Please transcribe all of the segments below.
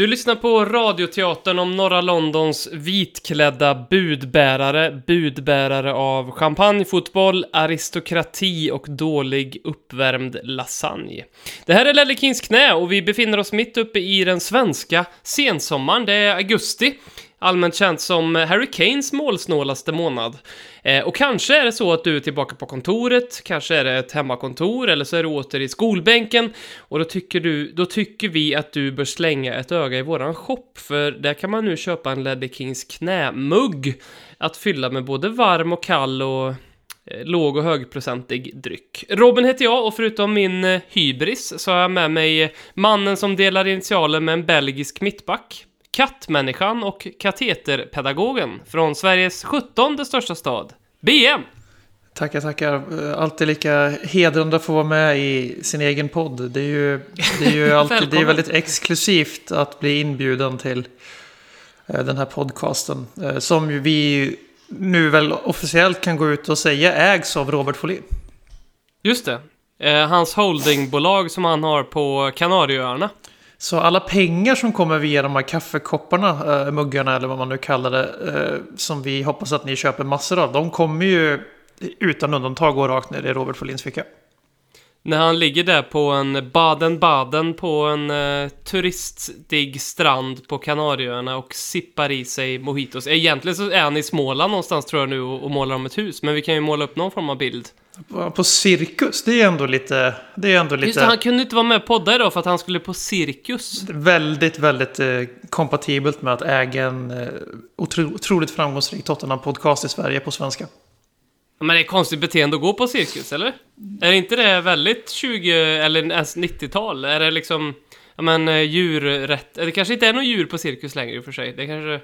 Du lyssnar på radioteatern om norra Londons vitklädda budbärare, budbärare av champagne, fotboll, aristokrati och dålig uppvärmd lasagne. Det här är Lelle Kings knä och vi befinner oss mitt uppe i den svenska sensommaren. Det är augusti, allmänt känt som Harry Kanes målsnålaste månad. Eh, och kanske är det så att du är tillbaka på kontoret, kanske är det ett hemmakontor eller så är du åter i skolbänken och då tycker, du, då tycker vi att du bör slänga ett öga i våran shop för där kan man nu köpa en Ledder Kings knämugg att fylla med både varm och kall och eh, låg och högprocentig dryck. Robin heter jag och förutom min eh, hybris så har jag med mig mannen som delar initialer med en belgisk mittback, kattmänniskan och kateterpedagogen från Sveriges 17 största stad, BM. Tackar, tackar. Alltid lika hedrande att få vara med i sin egen podd. Det är ju, det är ju alltid, det är väldigt exklusivt att bli inbjuden till eh, den här podcasten. eh, Som vi nu väl officiellt kan gå ut och säga ägs av Robert Folin. Just det. Eh, hans holdingbolag som han har på Kanarieöarna. Så alla pengar som kommer via de här kaffekopparna, äh, muggarna eller vad man nu kallar det, äh, som vi hoppas att ni köper massor av, de kommer ju utan undantag gå rakt ner i Robert Folins ficka. När han ligger där på en Baden-Baden på en eh, turistig strand på Kanarieöarna och sippar i sig mojitos. Egentligen så är han i Småland någonstans tror jag nu och, och målar om ett hus. Men vi kan ju måla upp någon form av bild. På- cirkus, det är ändå lite... Det är ändå Just lite det, han kunde inte vara med på podda idag för att han skulle på cirkus. väldigt, väldigt eh, kompatibelt med att äga en eh, otro, otroligt framgångsrik Tottenham-podcast i Sverige på svenska. Men det är konstigt beteende att gå på cirkus, eller? Är inte det väldigt 20 eller ens 90-tal? Är det liksom, ja men eh, djurrätt? Det kanske inte är någon djur på cirkus längre i och för sig. Det kanske,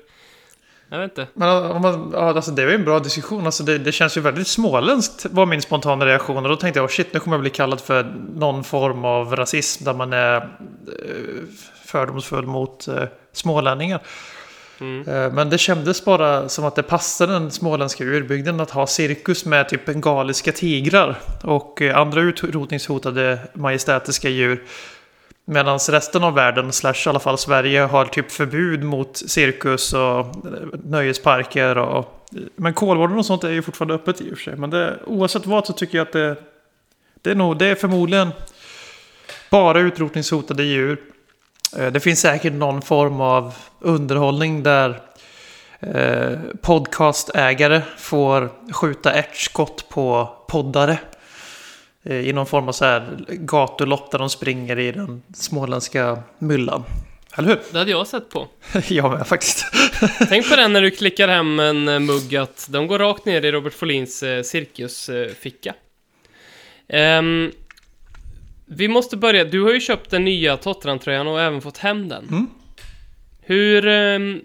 jag vet inte. Men om man, ja, alltså, det var ju en bra diskussion. Alltså, det, det känns ju väldigt småländskt var min spontana reaktion. Och då tänkte jag, oh, shit, nu kommer jag bli kallad för någon form av rasism där man är eh, fördomsfull mot eh, smålänningar. Mm. Eh, men det kändes bara som att det passade den småländska urbygden att ha cirkus med typ bengaliska tigrar och eh, andra utrotningshotade majestätiska djur. Medan resten av världen, slash i alla fall Sverige, har typ förbud mot cirkus och eh, nöjesparker och... Men Kolmården och sånt är ju fortfarande öppet i och för sig. Men det, oavsett vad så tycker jag att det... Det är nog, det är förmodligen bara utrotningshotade djur. Eh, Det finns säkert någon form av underhållning där eh, podcastägare får skjuta ärtskott på poddare. Eh, I någon form av så här gatulopp där de springer i den småländska myllan. Eller hur? Det hade jag sett på. jag med faktiskt. Tänk på den när du klickar hem en eh, mugg att de går rakt ner i Robert Folins eh, cirkusficka. Ehm, vi måste börja. Du har ju köpt den nya Tottenham-tröjan och även fått hem den. Mm. Hur ehm,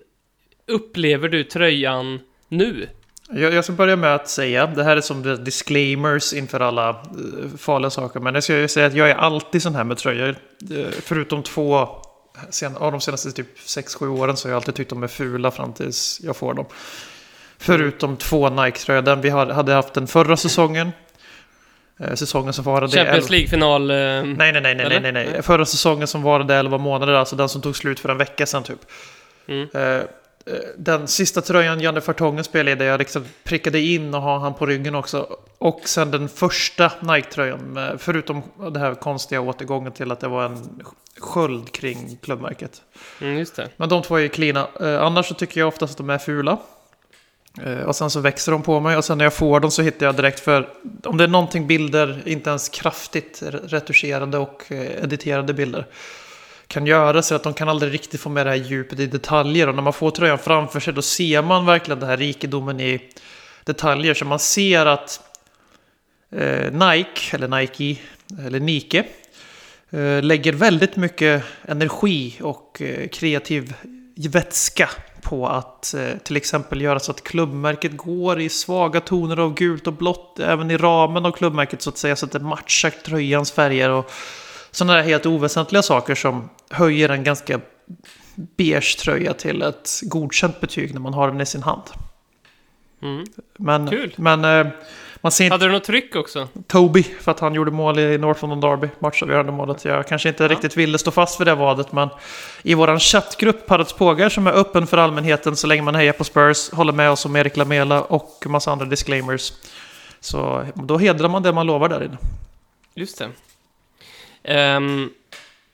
upplever du tröjan nu? Jag, jag ska börja med att säga, det här är som disclaimers inför alla eh, farliga saker. Men jag ska säga att jag är alltid sån här med tröjor. Eh, förutom två sen, av de senaste typ 6-7 åren så har jag alltid tyckt de är fula fram tills jag får dem. Förutom två Nike-tröjor. Den vi hade haft den förra säsongen. Eh, säsongen som varade... Champions League-final? Nej, ehm, nej, nej, nej, nej, nej, nej. Förra säsongen som varade 11 månader, alltså den som tog slut för en vecka sedan typ. Mm. Eh, eh, den sista tröjan Janne Fartongen spelade i, där jag liksom prickade in och har han på ryggen också. Och sen den första Nike-tröjan, förutom det här konstiga återgången till att det var en sköld kring klubbmärket. Mm, just det. Men de två är ju. Eh, annars så tycker jag oftast att de är fula. Eh, och sen så växer de på mig och sen när jag får dem så hittar jag direkt för om det är någonting bilder, inte ens kraftigt retuscherade och eh, editerade bilder kan göra så att de kan aldrig riktigt få med det här djupet i detaljer. Och när man får tröjan framför sig då ser man verkligen den här rikedomen i detaljer. Så man ser att eh, Nike, eller Nike, eller Nike eh, lägger väldigt mycket energi och eh, kreativ vätska på att eh, till exempel göra så att klubbmärket går i svaga toner av gult och blått även i ramen av klubbmärket så att säga så att det matchar tröjans färger och sådana där helt oväsentliga saker som höjer en ganska beige tröja till ett godkänt betyg när man har den i sin hand. Mm. Men, Kul. men eh, man ser. Hade du något tryck också? Toby, för att han gjorde mål i North London Derby, matchavgörande målet. Jag kanske inte ja. riktigt ville stå fast vid det vadet, men i vår chattgrupp, Parrots Pågar, som är öppen för allmänheten så länge man hejar på Spurs, håller med oss om Erik Lamela och massa andra disclaimers. Så då hedrar man det man lovar där inne. Just det. Um,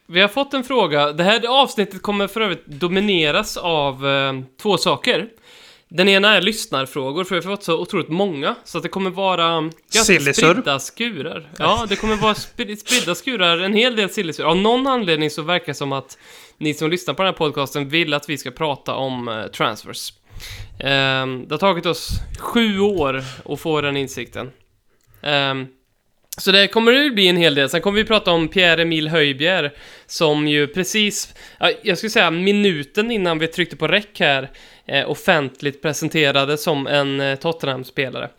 vi har fått en fråga. Det här avsnittet kommer för övrigt domineras av uh, två saker. Den ena är lyssnarfrågor, för vi har fått så otroligt många, så att det kommer vara ganska Sillisur. spridda skurar. Ja, det kommer vara spridda skurar, en hel del sillisur. Av någon anledning så verkar det som att ni som lyssnar på den här podcasten vill att vi ska prata om uh, transfers. Um, det har tagit oss sju år att få den insikten. Så det kommer det bli en hel del. Sen kommer vi prata om Pierre-Emil Höjbjer, som ju precis, jag skulle säga minuten innan vi tryckte på räck här, eh, offentligt presenterade som en eh, Tottenham-spelare.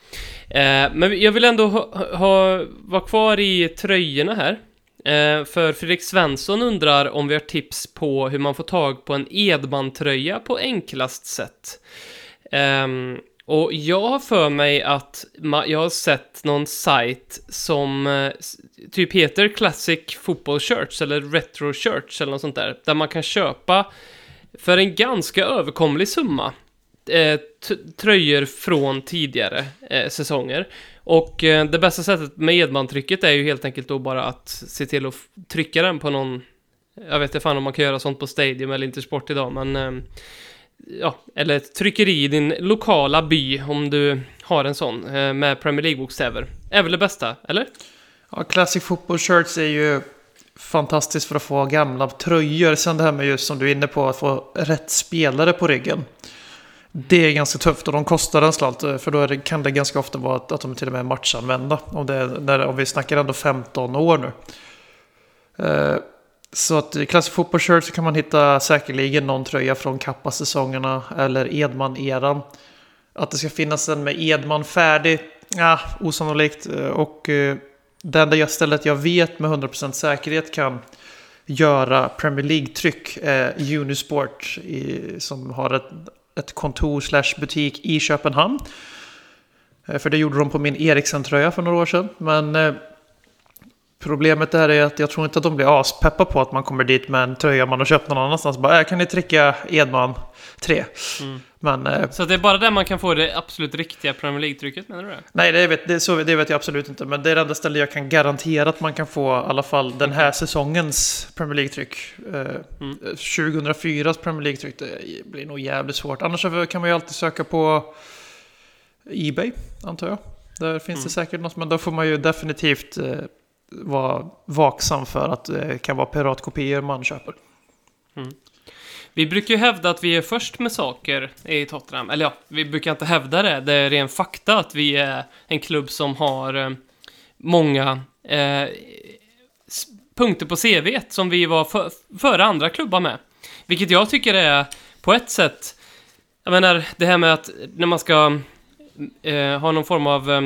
Eh, men jag vill ändå ha, ha, vara kvar i tröjorna här. Eh, för Fredrik Svensson undrar om vi har tips på hur man får tag på en Edman-tröja på enklast sätt. Um, och jag har för mig att jag har sett någon sajt som eh, typ heter Classic Football Shirts eller Retro Shirts eller något sånt där. Där man kan köpa för en ganska överkomlig summa eh, tröjor från tidigare eh, säsonger. Och eh, det bästa sättet med Edmantrycket är ju helt enkelt då bara att se till att trycka den på någon... Jag vet inte fan om man kan göra sånt på Stadium eller Intersport idag, men... Eh, Ja, eller ett tryckeri i din lokala by om du har en sån eh, med Premier League-bokstäver. Är väl det bästa, eller? Ja, Classic Football Shirts är ju fantastiskt för att få gamla tröjor. Sen det här med just som du är inne på att få rätt spelare på ryggen. Det är ganska tufft och de kostar en slant. Eh, för då det, kan det ganska ofta vara att, att de till och med är matchanvända. Om, det, när, om vi snackar ändå 15 år nu. Uh, så att i Classic Football Shirt så kan man hitta säkerligen någon tröja från Kappa-säsongerna eller Edman-eran. Att det ska finnas en med Edman färdig, ja, osannolikt. Och eh, det enda stället jag vet med 100% säkerhet kan göra Premier League-tryck är Unisport i, som har ett, ett kontor slash butik i Köpenhamn. Eh, för det gjorde de på min Ericsson-tröja för några år sedan. Men eh, Problemet där är att jag tror inte att de blir aspeppa på att man kommer dit med en tröja man har köpt någon annanstans. Bara, äh, kan ni trycka Edman 3? Mm. Men, eh, så det är bara där man kan få det absolut riktiga Premier League-trycket, menar du? Nej, det vet, det, så, det vet jag absolut inte. Men det är det enda stället jag kan garantera att man kan få i alla fall den här säsongens Premier League-tryck. Eh, mm. 2004s Premier League-tryck, det blir nog jävligt svårt. Annars kan man ju alltid söka på Ebay, antar jag. Där finns mm. det säkert något, men då får man ju definitivt eh, vara vaksam för att det kan vara piratkopior man köper. Mm. Vi brukar ju hävda att vi är först med saker i Tottenham. Eller ja, vi brukar inte hävda det. Det är ren fakta att vi är en klubb som har eh, många eh, punkter på CV som vi var för, före andra klubbar med. Vilket jag tycker är på ett sätt, jag menar det här med att när man ska eh, ha någon form av eh,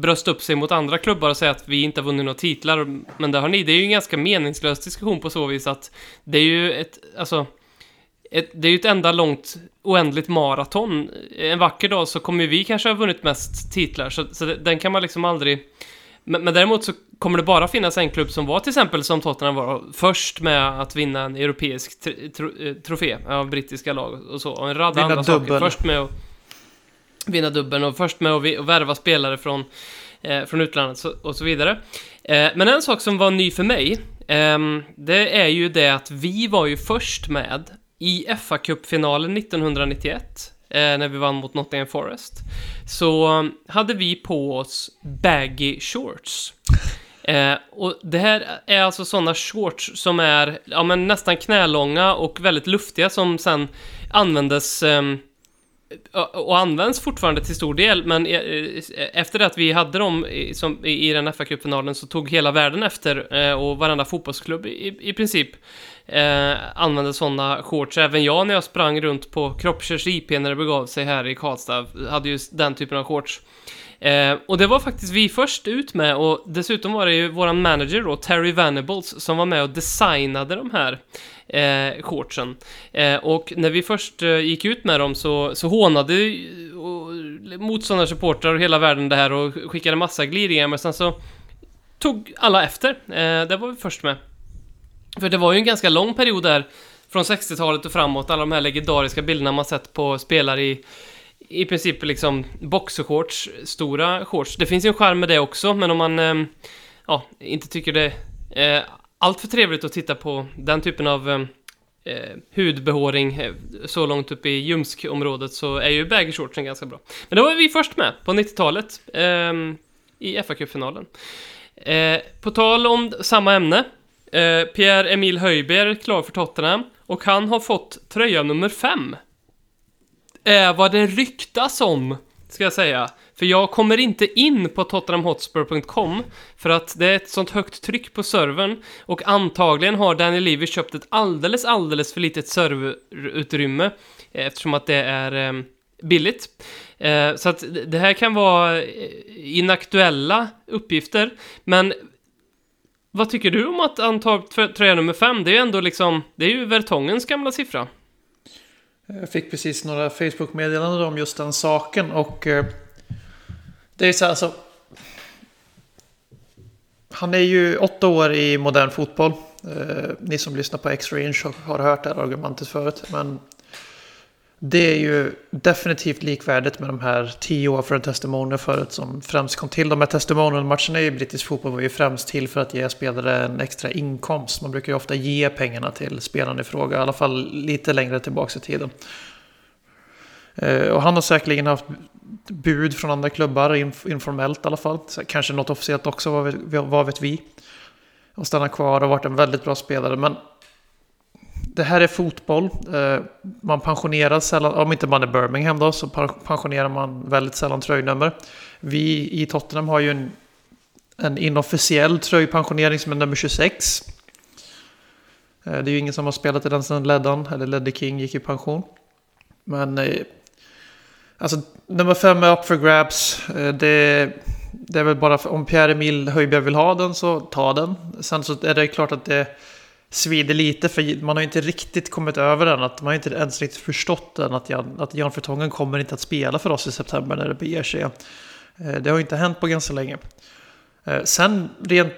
brösta upp sig mot andra klubbar och säga att vi inte har vunnit några titlar, men det har ni. Det är ju en ganska meningslös diskussion på så vis att det är ju ett, alltså, ett, det är ju ett enda långt, oändligt maraton. En vacker dag så kommer vi kanske ha vunnit mest titlar, så, så den kan man liksom aldrig... Men, men, däremot så kommer det bara finnas en klubb som var till exempel som Tottenham var först med att vinna en europeisk tr tr eh, trofé av brittiska lag och så. Och en rad andra dubbel. saker. Först med att vinna dubbeln och först med att värva spelare från, eh, från utlandet och så vidare. Eh, men en sak som var ny för mig, eh, det är ju det att vi var ju först med i fa Cup-finalen 1991 eh, när vi vann mot Nottingham Forest, så eh, hade vi på oss baggy shorts. Eh, och det här är alltså sådana shorts som är ja, men nästan knälånga och väldigt luftiga som sen användes eh, och används fortfarande till stor del, men eh, eh, efter det att vi hade dem i, som, i den fa kuppfinalen så tog hela världen efter eh, och varenda fotbollsklubb i, i princip eh, använde sådana shorts. Även jag när jag sprang runt på Kroppkörs IP när det begav sig här i Karlstad hade ju den typen av shorts. Eh, och det var faktiskt vi först ut med och dessutom var det ju våran manager då, Terry Venables, som var med och designade de här eh, shortsen. Eh, och när vi först eh, gick ut med dem så, så hånade motståndarsupportrar och hela världen det här och skickade massa gliringar, men sen så tog alla efter. Eh, det var vi först med. För det var ju en ganska lång period där, från 60-talet och framåt, alla de här legendariska bilderna man sett på spelare i i princip liksom boxershorts, stora shorts. Det finns ju en charm med det också, men om man eh, ja, inte tycker det eh, allt för trevligt att titta på den typen av eh, eh, hudbehåring eh, så långt upp i ljumskområdet så är ju baggy shortsen ganska bra. Men det var vi först med på 90-talet eh, i FA-cupfinalen. Eh, på tal om samma ämne. Eh, Pierre-Emil Höjberg klar för Tottenham och han har fått tröja nummer 5 är eh, vad det ryktas om, ska jag säga. För jag kommer inte in på tottenhamhotspur.com för att det är ett sånt högt tryck på servern och antagligen har Daniel Levy köpt ett alldeles, alldeles för litet serverutrymme eh, eftersom att det är eh, billigt. Eh, så att det här kan vara inaktuella uppgifter, men vad tycker du om att anta tröja nummer fem? Det är ju ändå liksom, det är ju Vertongens gamla siffra. Jag fick precis några Facebook-meddelanden om just den saken och det är så här alltså. Han är ju åtta år i modern fotboll. Eh, ni som lyssnar på X-Range har hört det här argumentet förut. Men det är ju definitivt likvärdigt med de här tio år för en testimonial förut som främst kom till. De här testimonial-matcherna i brittisk fotboll var ju främst till för att ge spelare en extra inkomst. Man brukar ju ofta ge pengarna till spelarna i fråga, i alla fall lite längre tillbaka i tiden. Eh, och han har säkerligen haft bud från andra klubbar, informellt i alla fall. Kanske något officiellt också, vad vet, vad vet vi. Och stanna kvar och varit en väldigt bra spelare. Men det här är fotboll. Eh, man pensionerar sällan, om inte man är Birmingham då, så pensionerar man väldigt sällan tröjnummer. Vi i Tottenham har ju en, en inofficiell tröjpensionering som är nummer 26. Eh, det är ju ingen som har spelat i den sedan Leddan, eller Leddy King gick i pension. Men eh, alltså nummer 5 är up for grabs. Eh, det, det är väl bara för, om Pierre-Emil Höjbjerg vill ha den så ta den. Sen så är det klart att det svider lite för man har inte riktigt kommit över den. Att man har inte ens riktigt förstått den. Att Jan, att Jan Fertongen kommer inte att spela för oss i september när det beger sig. Eh, det har inte hänt på ganska länge. Eh, sen rent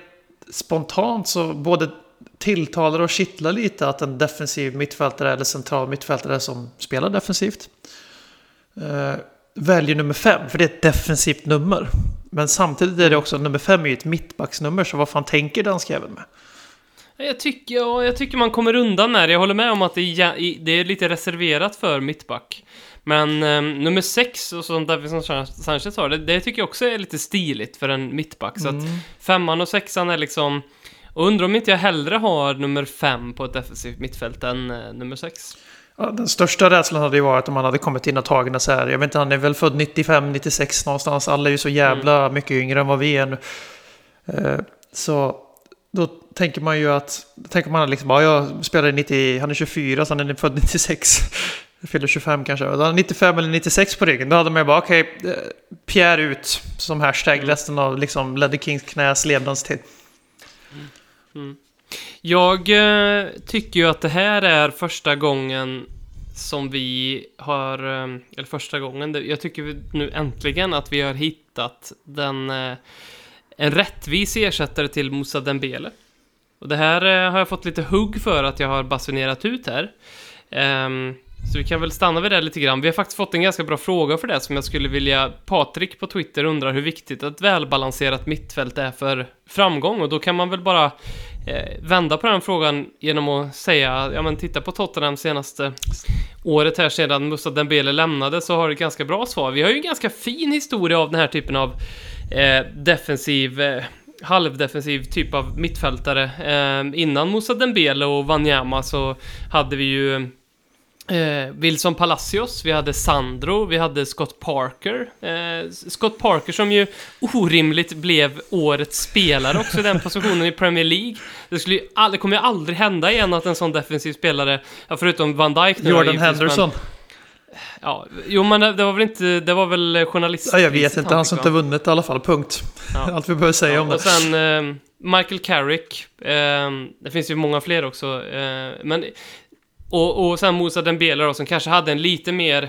spontant så både tilltalar och kittlar lite att en defensiv mittfältare eller central mittfältare som spelar defensivt eh, väljer nummer fem, för det är ett defensivt nummer. Men samtidigt är det också, nummer fem är ju ett mittbacksnummer, så vad fan tänker danskjäveln med? Jag tycker, ja, jag tycker man kommer undan det. Jag håller med om att det är, det är lite reserverat för mittback. Men um, nummer sex, och som Davison Sanchez har, det, det, tycker jag också är lite stiligt för en mittback. Så mm. att femman och sexan är liksom... Och undrar om inte jag hellre har nummer fem på ett defensivt mittfält än uh, nummer sex. Den största rädslan hade ju varit om han hade kommit in och tagit så här. Jag vet inte, han är väl född 95, 96 någonstans. Alla är ju så jävla mm. mycket yngre än vad vi är nu. Uh, så då tänker man ju att, tänker man liksom, ja, jag spelade 90, han är 24 så han är född 96. Fyller 25 kanske. Då har 95 eller 96 på ryggen. Då hade man ju bara, okej, okay, eh, Pierre ut som hashtag mm. resten av liksom Ledder Kings knäs levnadstid. Mm. Mm. Jag eh, tycker ju att det här är första gången som vi har, ehm, eller första gången, jag tycker nu äntligen att vi har hittat den eh, en rättvis ersättare till Moussa Dembele. Och det här eh, har jag fått lite hugg för att jag har basunerat ut här. Ehm, så vi kan väl stanna vid det lite grann. Vi har faktiskt fått en ganska bra fråga för det som jag skulle vilja... Patrik på Twitter undrar hur viktigt ett välbalanserat mittfält är för framgång och då kan man väl bara eh, vända på den frågan genom att säga, ja men titta på Tottenham senaste året här sedan Musa Dembele lämnade så har det ett ganska bra svar. Vi har ju en ganska fin historia av den här typen av eh, defensiv eh, halvdefensiv typ av mittfältare. Eh, innan Moussa Dembele och Wanyama så hade vi ju Eh, Wilson Palacios, vi hade Sandro, vi hade Scott Parker. Eh, Scott Parker som ju orimligt blev årets spelare också i den positionen i Premier League. Det, skulle ju all, det kommer ju aldrig hända igen att en sån defensiv spelare, ja, förutom Van Dijk nu Jordan Henderson. Men, ja, jo men det var väl inte, det var väl journalist. Ja, jag vet inte, han som inte vunnit i alla fall, punkt. Ja. Allt vi behöver säga ja, om det. Och sen eh, Michael Carrick, eh, det finns ju många fler också, eh, men och, och sen Moussa Dembele då, som kanske hade en lite mer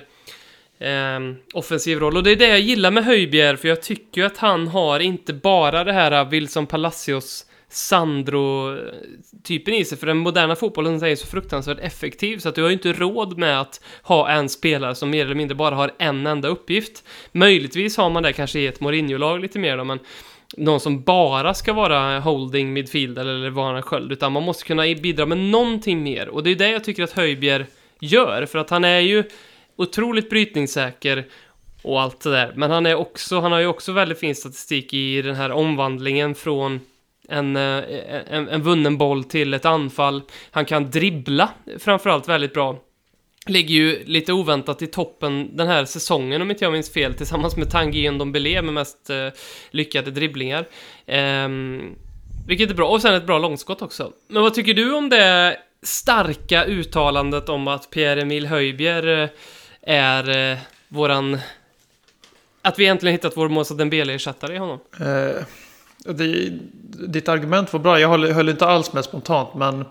eh, offensiv roll. Och det är det jag gillar med Höjbjer, för jag tycker att han har inte bara det här äh, Wilson Palacios Sandro-typen eh, i sig, för den moderna fotbollen är så fruktansvärt effektiv, så att du har ju inte råd med att ha en spelare som mer eller mindre bara har en enda uppgift. Möjligtvis har man det kanske i ett Mourinho-lag lite mer då, men någon som bara ska vara holding midfielder eller vara en sköld, utan man måste kunna bidra med någonting mer. Och det är det jag tycker att Höjbjer gör, för att han är ju otroligt brytningssäker och allt det där. Men han, är också, han har ju också väldigt fin statistik i den här omvandlingen från en, eh, en, en vunnen boll till ett anfall. Han kan dribbla framförallt väldigt bra ligger ju lite oväntat i toppen den här säsongen om inte jag minns fel tillsammans med Tanguy Ndombele med mest eh, lyckade dribblingar. Eh, vilket är bra, och sen ett bra långskott också. Men vad tycker du om det starka uttalandet om att Pierre-Emil Höjbjer eh, är eh, våran... Att vi äntligen hittat vår Moussa Dembele-ersättare i honom? Eh, det, ditt argument var bra, jag höll, höll inte alls med spontant, men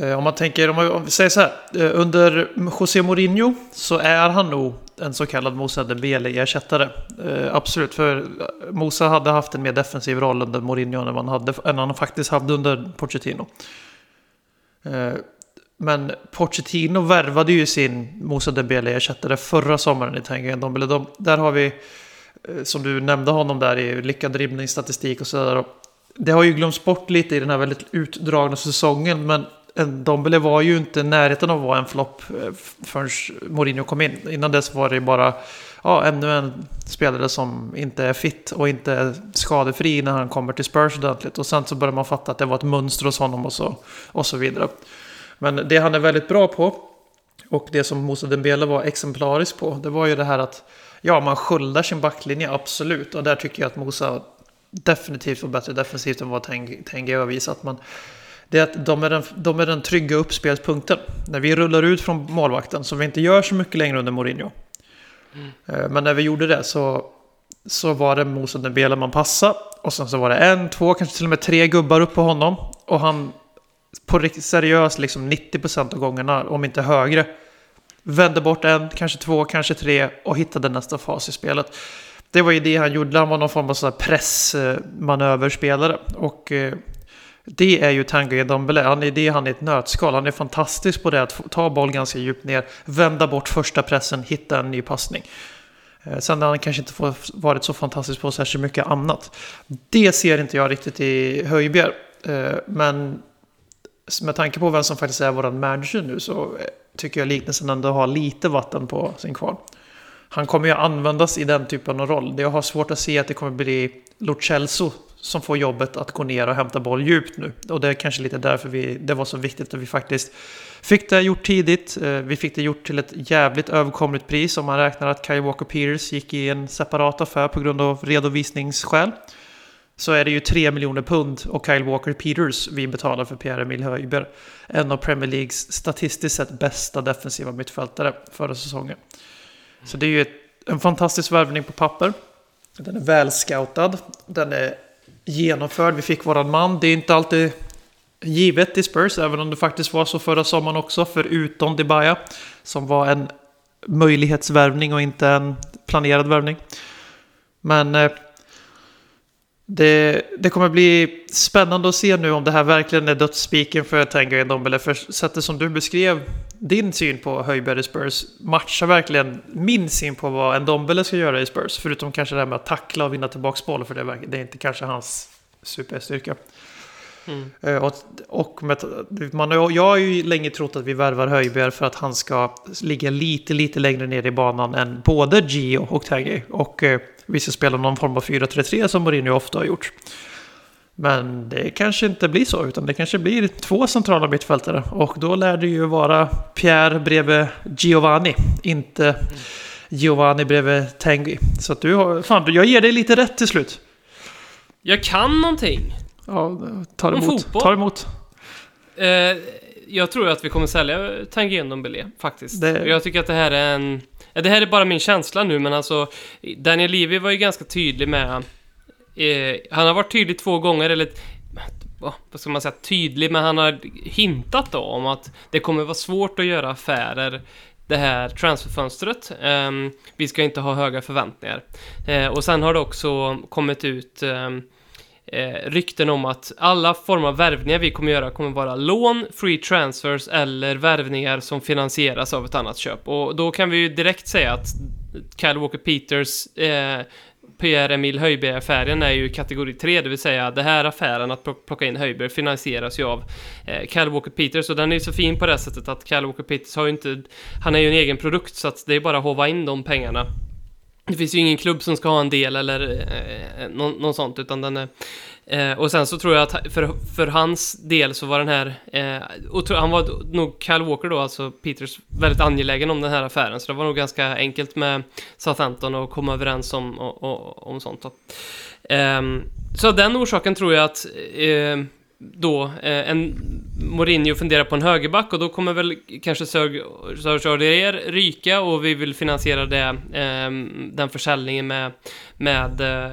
Eh, om man tänker, om, man, säger så här. Eh, under José Mourinho så är han nog en så kallad Moussa Dembele-ersättare. Eh, absolut, för Moussa hade haft en mer defensiv roll under Mourinho än, man hade, än han faktiskt hade under Pochettino. men Pochettino värvade ju sin Moussa Dembele-ersättare förra sommaren i Tangen. Dombele. där har vi, som du nämnde honom där i lyckad dribblingsstatistik och sådär. Det har ju glömts bort lite i den här väldigt utdragna säsongen, men Dombele var ju inte i närheten av att vara en flopp eh, förrän Mourinho kom in. Innan dess var det bara ja, ännu en spelare som inte är fit och inte är skadefri när han kommer till Spurs ordentligt. Och sen så börjar man fatta att det var ett mönster hos honom och så, och så vidare. Men det han är väldigt bra på och det som Moussa Dembele var exemplarisk på, det var ju det här att ja, man sköldar sin backlinje, absolut. Och där tycker jag att Moussa definitivt var bättre defensivt än vad Tengue har visat. Men det är att de är, den, de är den trygga uppspelspunkten. När vi rullar ut från målvakten, som vi inte gör så mycket längre under Mourinho. Mm. Men när vi gjorde det så, så var det Moussa Dembele man passade. Och sen så var det en, två, kanske till och med tre gubbar upp på honom. Och han på riktigt seriöst, liksom 90% av gångerna, om inte högre, vände bort en, kanske två, kanske tre och hittade nästa fas i spelet. Det var ju det han gjorde, han var någon form av pressmanöverspelare. Och eh, det är ju Tanguy Ndombele. Han är det han är ett nötskal. Han är fantastisk på det att ta boll ganska djupt ner, vända bort första pressen, hitta en ny passning. Eh, sen har han kanske inte varit så fantastisk på särskilt mycket annat. Det ser inte jag riktigt i Höjbjer. Eh, men med tanke på vem som faktiskt är vår manager nu så eh, tycker jag liknelsen ändå har lite vatten på sin kvarn. Han kommer ju användas i den typen av roll. Jag har svårt att se att det kommer bli Lo Celso som får jobbet att gå ner och hämta boll djupt nu. Och det är kanske lite därför vi, det var så viktigt att vi faktiskt fick det gjort tidigt. Eh, vi fick det gjort till ett jävligt överkomligt pris om man räknar att Kyle Walker Peters gick i en separat affär på grund av redovisningsskäl. Så är det ju 3 miljoner pund och Kyle Walker Peters vi betalar för Pierre-Emil Höjber. En av Premier Leagues statistiskt sett bästa defensiva mittfältare förra säsongen. Så det är ju ett, en fantastisk värvning på papper. Den är välscoutad. Den är genomförd. Vi fick våran man. Det är inte alltid givet i Spurs, även om det faktiskt var så förra sommaren också, förutom Debaya, som var en möjlighetsvärvning och inte en planerad värvning. Men eh, det, det kommer bli spännande att se nu om det här verkligen är dödsspiken för Tanguy Ndombele. För sättet som du beskrev din syn på Höjberg i Spurs matchar verkligen min syn på vad Ndombele ska göra i Spurs. Förutom kanske det här med att tackla och vinna tillbaka boll, för det är, det är inte kanske hans superstyrka. Mm. Eh, och, och med, man, jag har ju länge trott att vi värvar Höjberg för att han ska ligga lite, lite längre ner i banan än både Gio och Tanguy. Och vi ska spela någon form av 4-3-3 som Mourinho ofta har gjort. Men det kanske inte blir så, utan det kanske blir två centrala mittfältare. Och då lär det ju vara Pierre bredvid Giovanni, inte Giovanni bredvid Tanguy. Så att du har, fan, jag ger dig lite rätt till slut. Jag kan någonting. Ja, ta emot. Fotboll. Ta emot. Eh, jag tror att vi kommer sälja Tanguy Ndombele, faktiskt. Det... Jag tycker att det här är en... Ja Det här är bara min känsla nu, men alltså Daniel Levy var ju ganska tydlig med... Eh, han har varit tydlig två gånger, eller... Vad ska man säga? Tydlig, men han har hintat då om att det kommer vara svårt att göra affärer det här transferfönstret. Um, vi ska inte ha höga förväntningar. Uh, och sen har det också kommit ut um, eh, rykten om att alla former av värvningar vi kommer göra kommer vara lån, free transfers eller värvningar som finansieras av ett annat köp. Och då kan vi ju direkt säga att Kyle Walker Peters eh, PR-Emil Höjberg-affären är ju kategori 3, det vill säga det här affären att plocka in Höjberg finansieras ju av eh, Kyle Walker Peters och den är ju så fin på det sättet att Kyle Walker Peters har ju inte, han är ju en egen produkt så att det är bara att hova in de pengarna det finns ju ingen klubb som ska ha en del eller eh, eh, någon, någon sånt, utan den är... Eh, och sen så tror jag att för, för hans del så var den här... Eh, och han var nog Kyle Walker då, alltså Peters, väldigt angelägen om den här affären. Så det var nog ganska enkelt med Southampton att komma överens om, om, om sånt. Då. Eh, så av den orsaken tror jag att eh, då eh, en Mourinho funderar på en högerback och då kommer väl kanske Serge Aurier ryka och vi vill finansiera det, eh, den försäljningen med, med eh,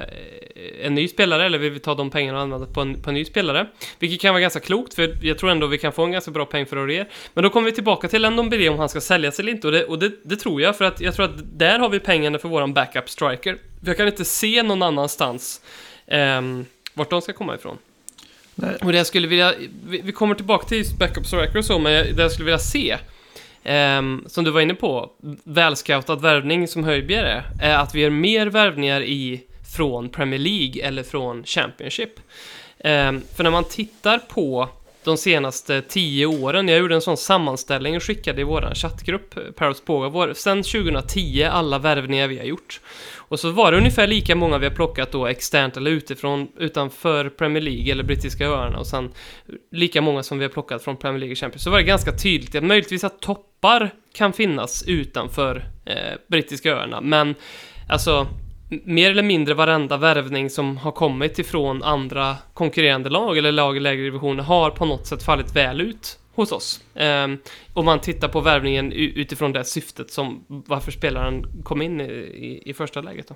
en ny spelare, eller vi vill ta de pengarna och använda på en, på en ny spelare. Vilket kan vara ganska klokt, för jag tror ändå vi kan få en ganska bra peng för Aurier. Men då kommer vi tillbaka till Ndombele om han ska säljas eller inte, och, det, och det, det, tror jag, för att jag tror att där har vi pengarna för våran backup striker. Jag kan inte se någon annanstans eh, vart de ska komma ifrån. Nej. Och det jag skulle vilja, vi, vi kommer tillbaka till backup striker och så, men det jag skulle vilja se, um, som du var inne på, välscoutad värvning som Höjbjerg är, är att vi gör mer värvningar i, från Premier League eller från Championship. Um, för när man tittar på de senaste tio åren. Jag gjorde en sån sammanställning och skickade i vår chattgrupp, eh, Paros Poga, sen 2010, alla värvningar vi har gjort. Och så var det ungefär lika många vi har plockat då externt eller utifrån, utanför Premier League eller brittiska öarna och sen lika många som vi har plockat från Premier League Champions. Så var det ganska tydligt att möjligtvis att toppar kan finnas utanför eh, brittiska öarna, men alltså mer eller mindre varenda värvning som har kommit ifrån andra konkurrerande lag eller lag i lägre divisioner har på något sätt fallit väl ut hos oss. Um, om man tittar på värvningen utifrån det syftet som varför spelaren kom in i, i, i, första läget. Då.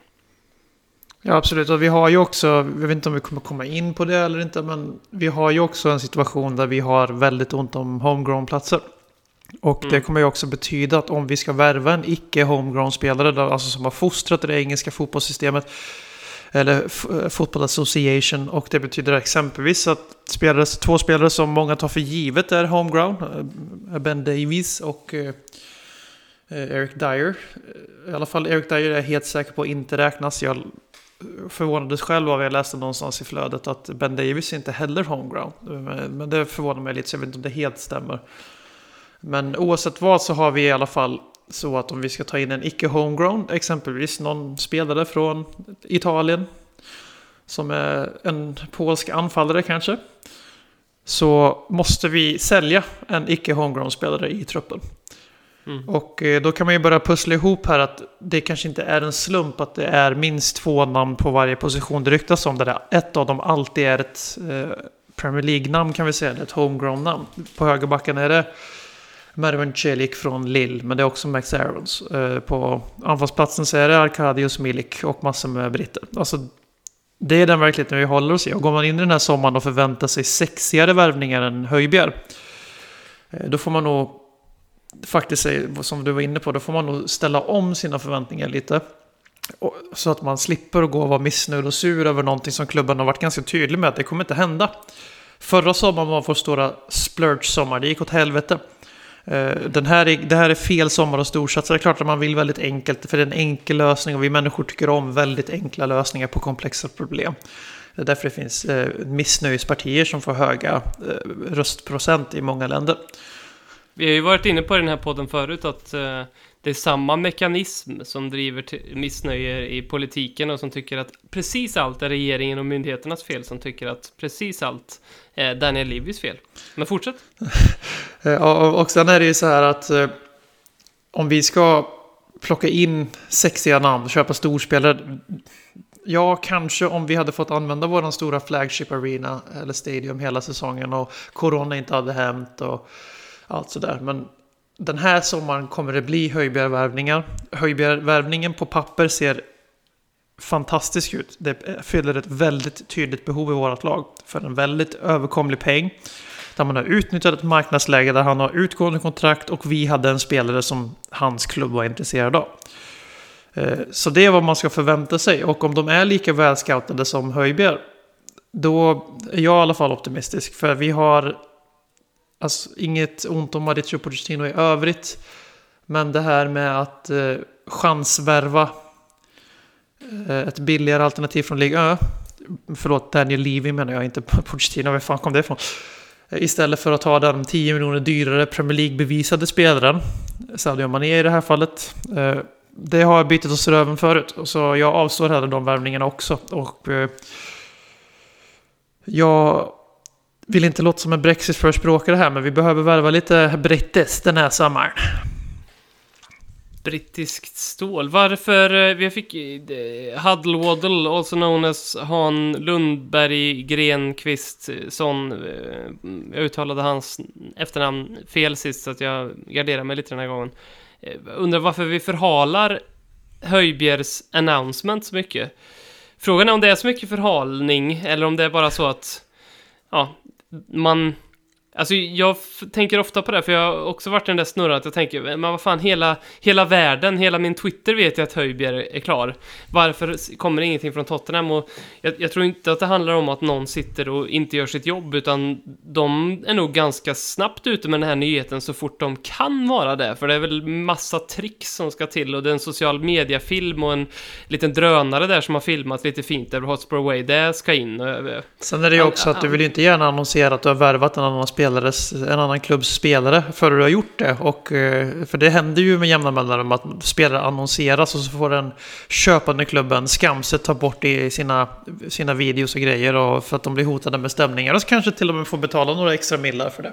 Ja, absolut. Och vi har ju också, jag vet inte om vi kommer komma in på det eller inte, men vi har ju också en situation där vi har väldigt ont om homegrown-platser. Och mm. det kommer ju också betyda att om vi ska värva en icke homegrown spelare, alltså som har fostrat det engelska fotbollssystemet, eller eh, Football Association, och det betyder exempelvis att spelare, två spelare som många tar för givet är homegrown, eh, Ben Davies och eh, Eric Dyer. I alla fall Eric Dyer är jag helt säker på inte räknas. Jag förvånades själv av jag läste någonstans i flödet att Ben Davis inte heller homegrown. Men det förvånar mig lite så jag vet inte om det helt stämmer. Men oavsett vad så har vi i alla fall så att om vi ska ta in en icke homegrown, exempelvis någon spelare från Italien, som är en polsk anfallare kanske, så måste vi sälja en icke homegrown spelare i truppen. Mm. Och eh, då kan man ju börja pussla ihop här att det kanske inte är en slump att det är minst två namn på varje position det ryktas om. Där ett av dem alltid är ett eh, Premier League-namn kan vi säga, ett homegrown-namn. På högerbacken är det Mervan Celik från Lill, men det är också Max Aarons. Eh, på anfallsplatsen så är det Arkadius Milik och massor med britter. Alltså, det är den verkligheten vi håller oss i. Och går man in i den här sommaren och förväntar sig sexigare värvningar än Höjbjer, eh, då får man nog faktiskt, som du var inne på, då får man nog ställa om sina förväntningar lite. Så att man slipper att gå och vara missnöjd och sur över någonting som klubben har varit ganska tydlig med att det kommer inte hända. Förra sommaren var vår stora splurge-sommar, det gick åt helvete. Eh, den här är, det här är fel sommar och storsatsa. Det är klart att man vill väldigt enkelt, för det är en enkel lösning och vi människor tycker om väldigt enkla lösningar på komplexa problem. Det är därför det finns eh, missnöjespartier som får höga eh, röstprocent i många länder. Vi har ju varit inne på den här podden förut att det är samma mekanism som driver missnöje i politiken och som tycker att precis allt är regeringen och myndigheternas fel som tycker att precis allt Eh, Daniel Livis fel. Men fortsätt. Eh, och, och sen är det ju så här att eh, om vi ska plocka in sexiga namn och köpa storspelare. Ja, kanske om vi hade fått använda vår stora flagship arena eller stadium hela säsongen och corona inte hade hänt och allt sådär. Men den här sommaren kommer det bli höjbjervärvningar. Höjbjervärvningen på papper ser fantastisk ut. Det fyller ett väldigt tydligt behov i vårt lag för en väldigt överkomlig peng. Där man har utnyttjat ett marknadsläge där han har utgående kontrakt och vi hade en spelare som hans klubb var intresserad av. Eh, så det är vad man ska förvänta sig. Och om de är lika välscoutade som Höjbjer, då är jag i alla fall optimistisk. För vi har Alltså inget ont om Mauricio Pochettino i övrigt. Men det här med att eh, chansvärva Eh, ett billigare alternativ från Ligue Ö. Förlåt, Daniel Levy menar jag, inte Pochettino. Var fan kom det ifrån? Eh, istället för att ta den 10 miljoner dyrare Premier League-bevisade spelaren. Sadio Mané i det här fallet. Eh, det har jag bitit oss röven förut. Så jag avstår hellre de värvningarna också. Och jag vill inte låta som en Brexit-förespråkare här, men vi behöver värva lite brittiskt den här sommaren. Brittiskt stål. Varför? Eh, vi fick eh, Huddle Waddle, also known as Han Lundberg Grenqvist eh, sån. Jag uttalade hans efternamn fel sist så att jag garderar mig lite den här gången. Undrar varför vi förhalar Höjbjergs announcement så mycket. Frågan är om det är så mycket förhalning eller om det är bara så att ja, man... Alltså jag tänker ofta på det, för jag har också varit den där snurran att jag tänker, men vad fan, hela, hela världen, hela min Twitter vet jag att Höjbjerg är klar. Varför kommer ingenting från Tottenham? Och jag, jag, tror inte att det handlar om att någon sitter och inte gör sitt jobb, utan de är nog ganska snabbt ute med den här nyheten så fort de kan vara det, för det är väl massa tricks som ska till och det är en social media-film och en liten drönare där som har filmat lite fint över Hotspur Way, det ska in. Sen är det ju också att du vill ju inte gärna annonsera att du har värvat en annan spelare spelares, en annan klubbs spelare före du har gjort det. Och, eh, för det händer ju med jämna mellanrum att spelare annonseras och så får den köpande klubben skamset ta bort det i sina, sina videos och grejer och för att de blir hotade med stämningar. Och så kanske till och med får betala några extra millar för det.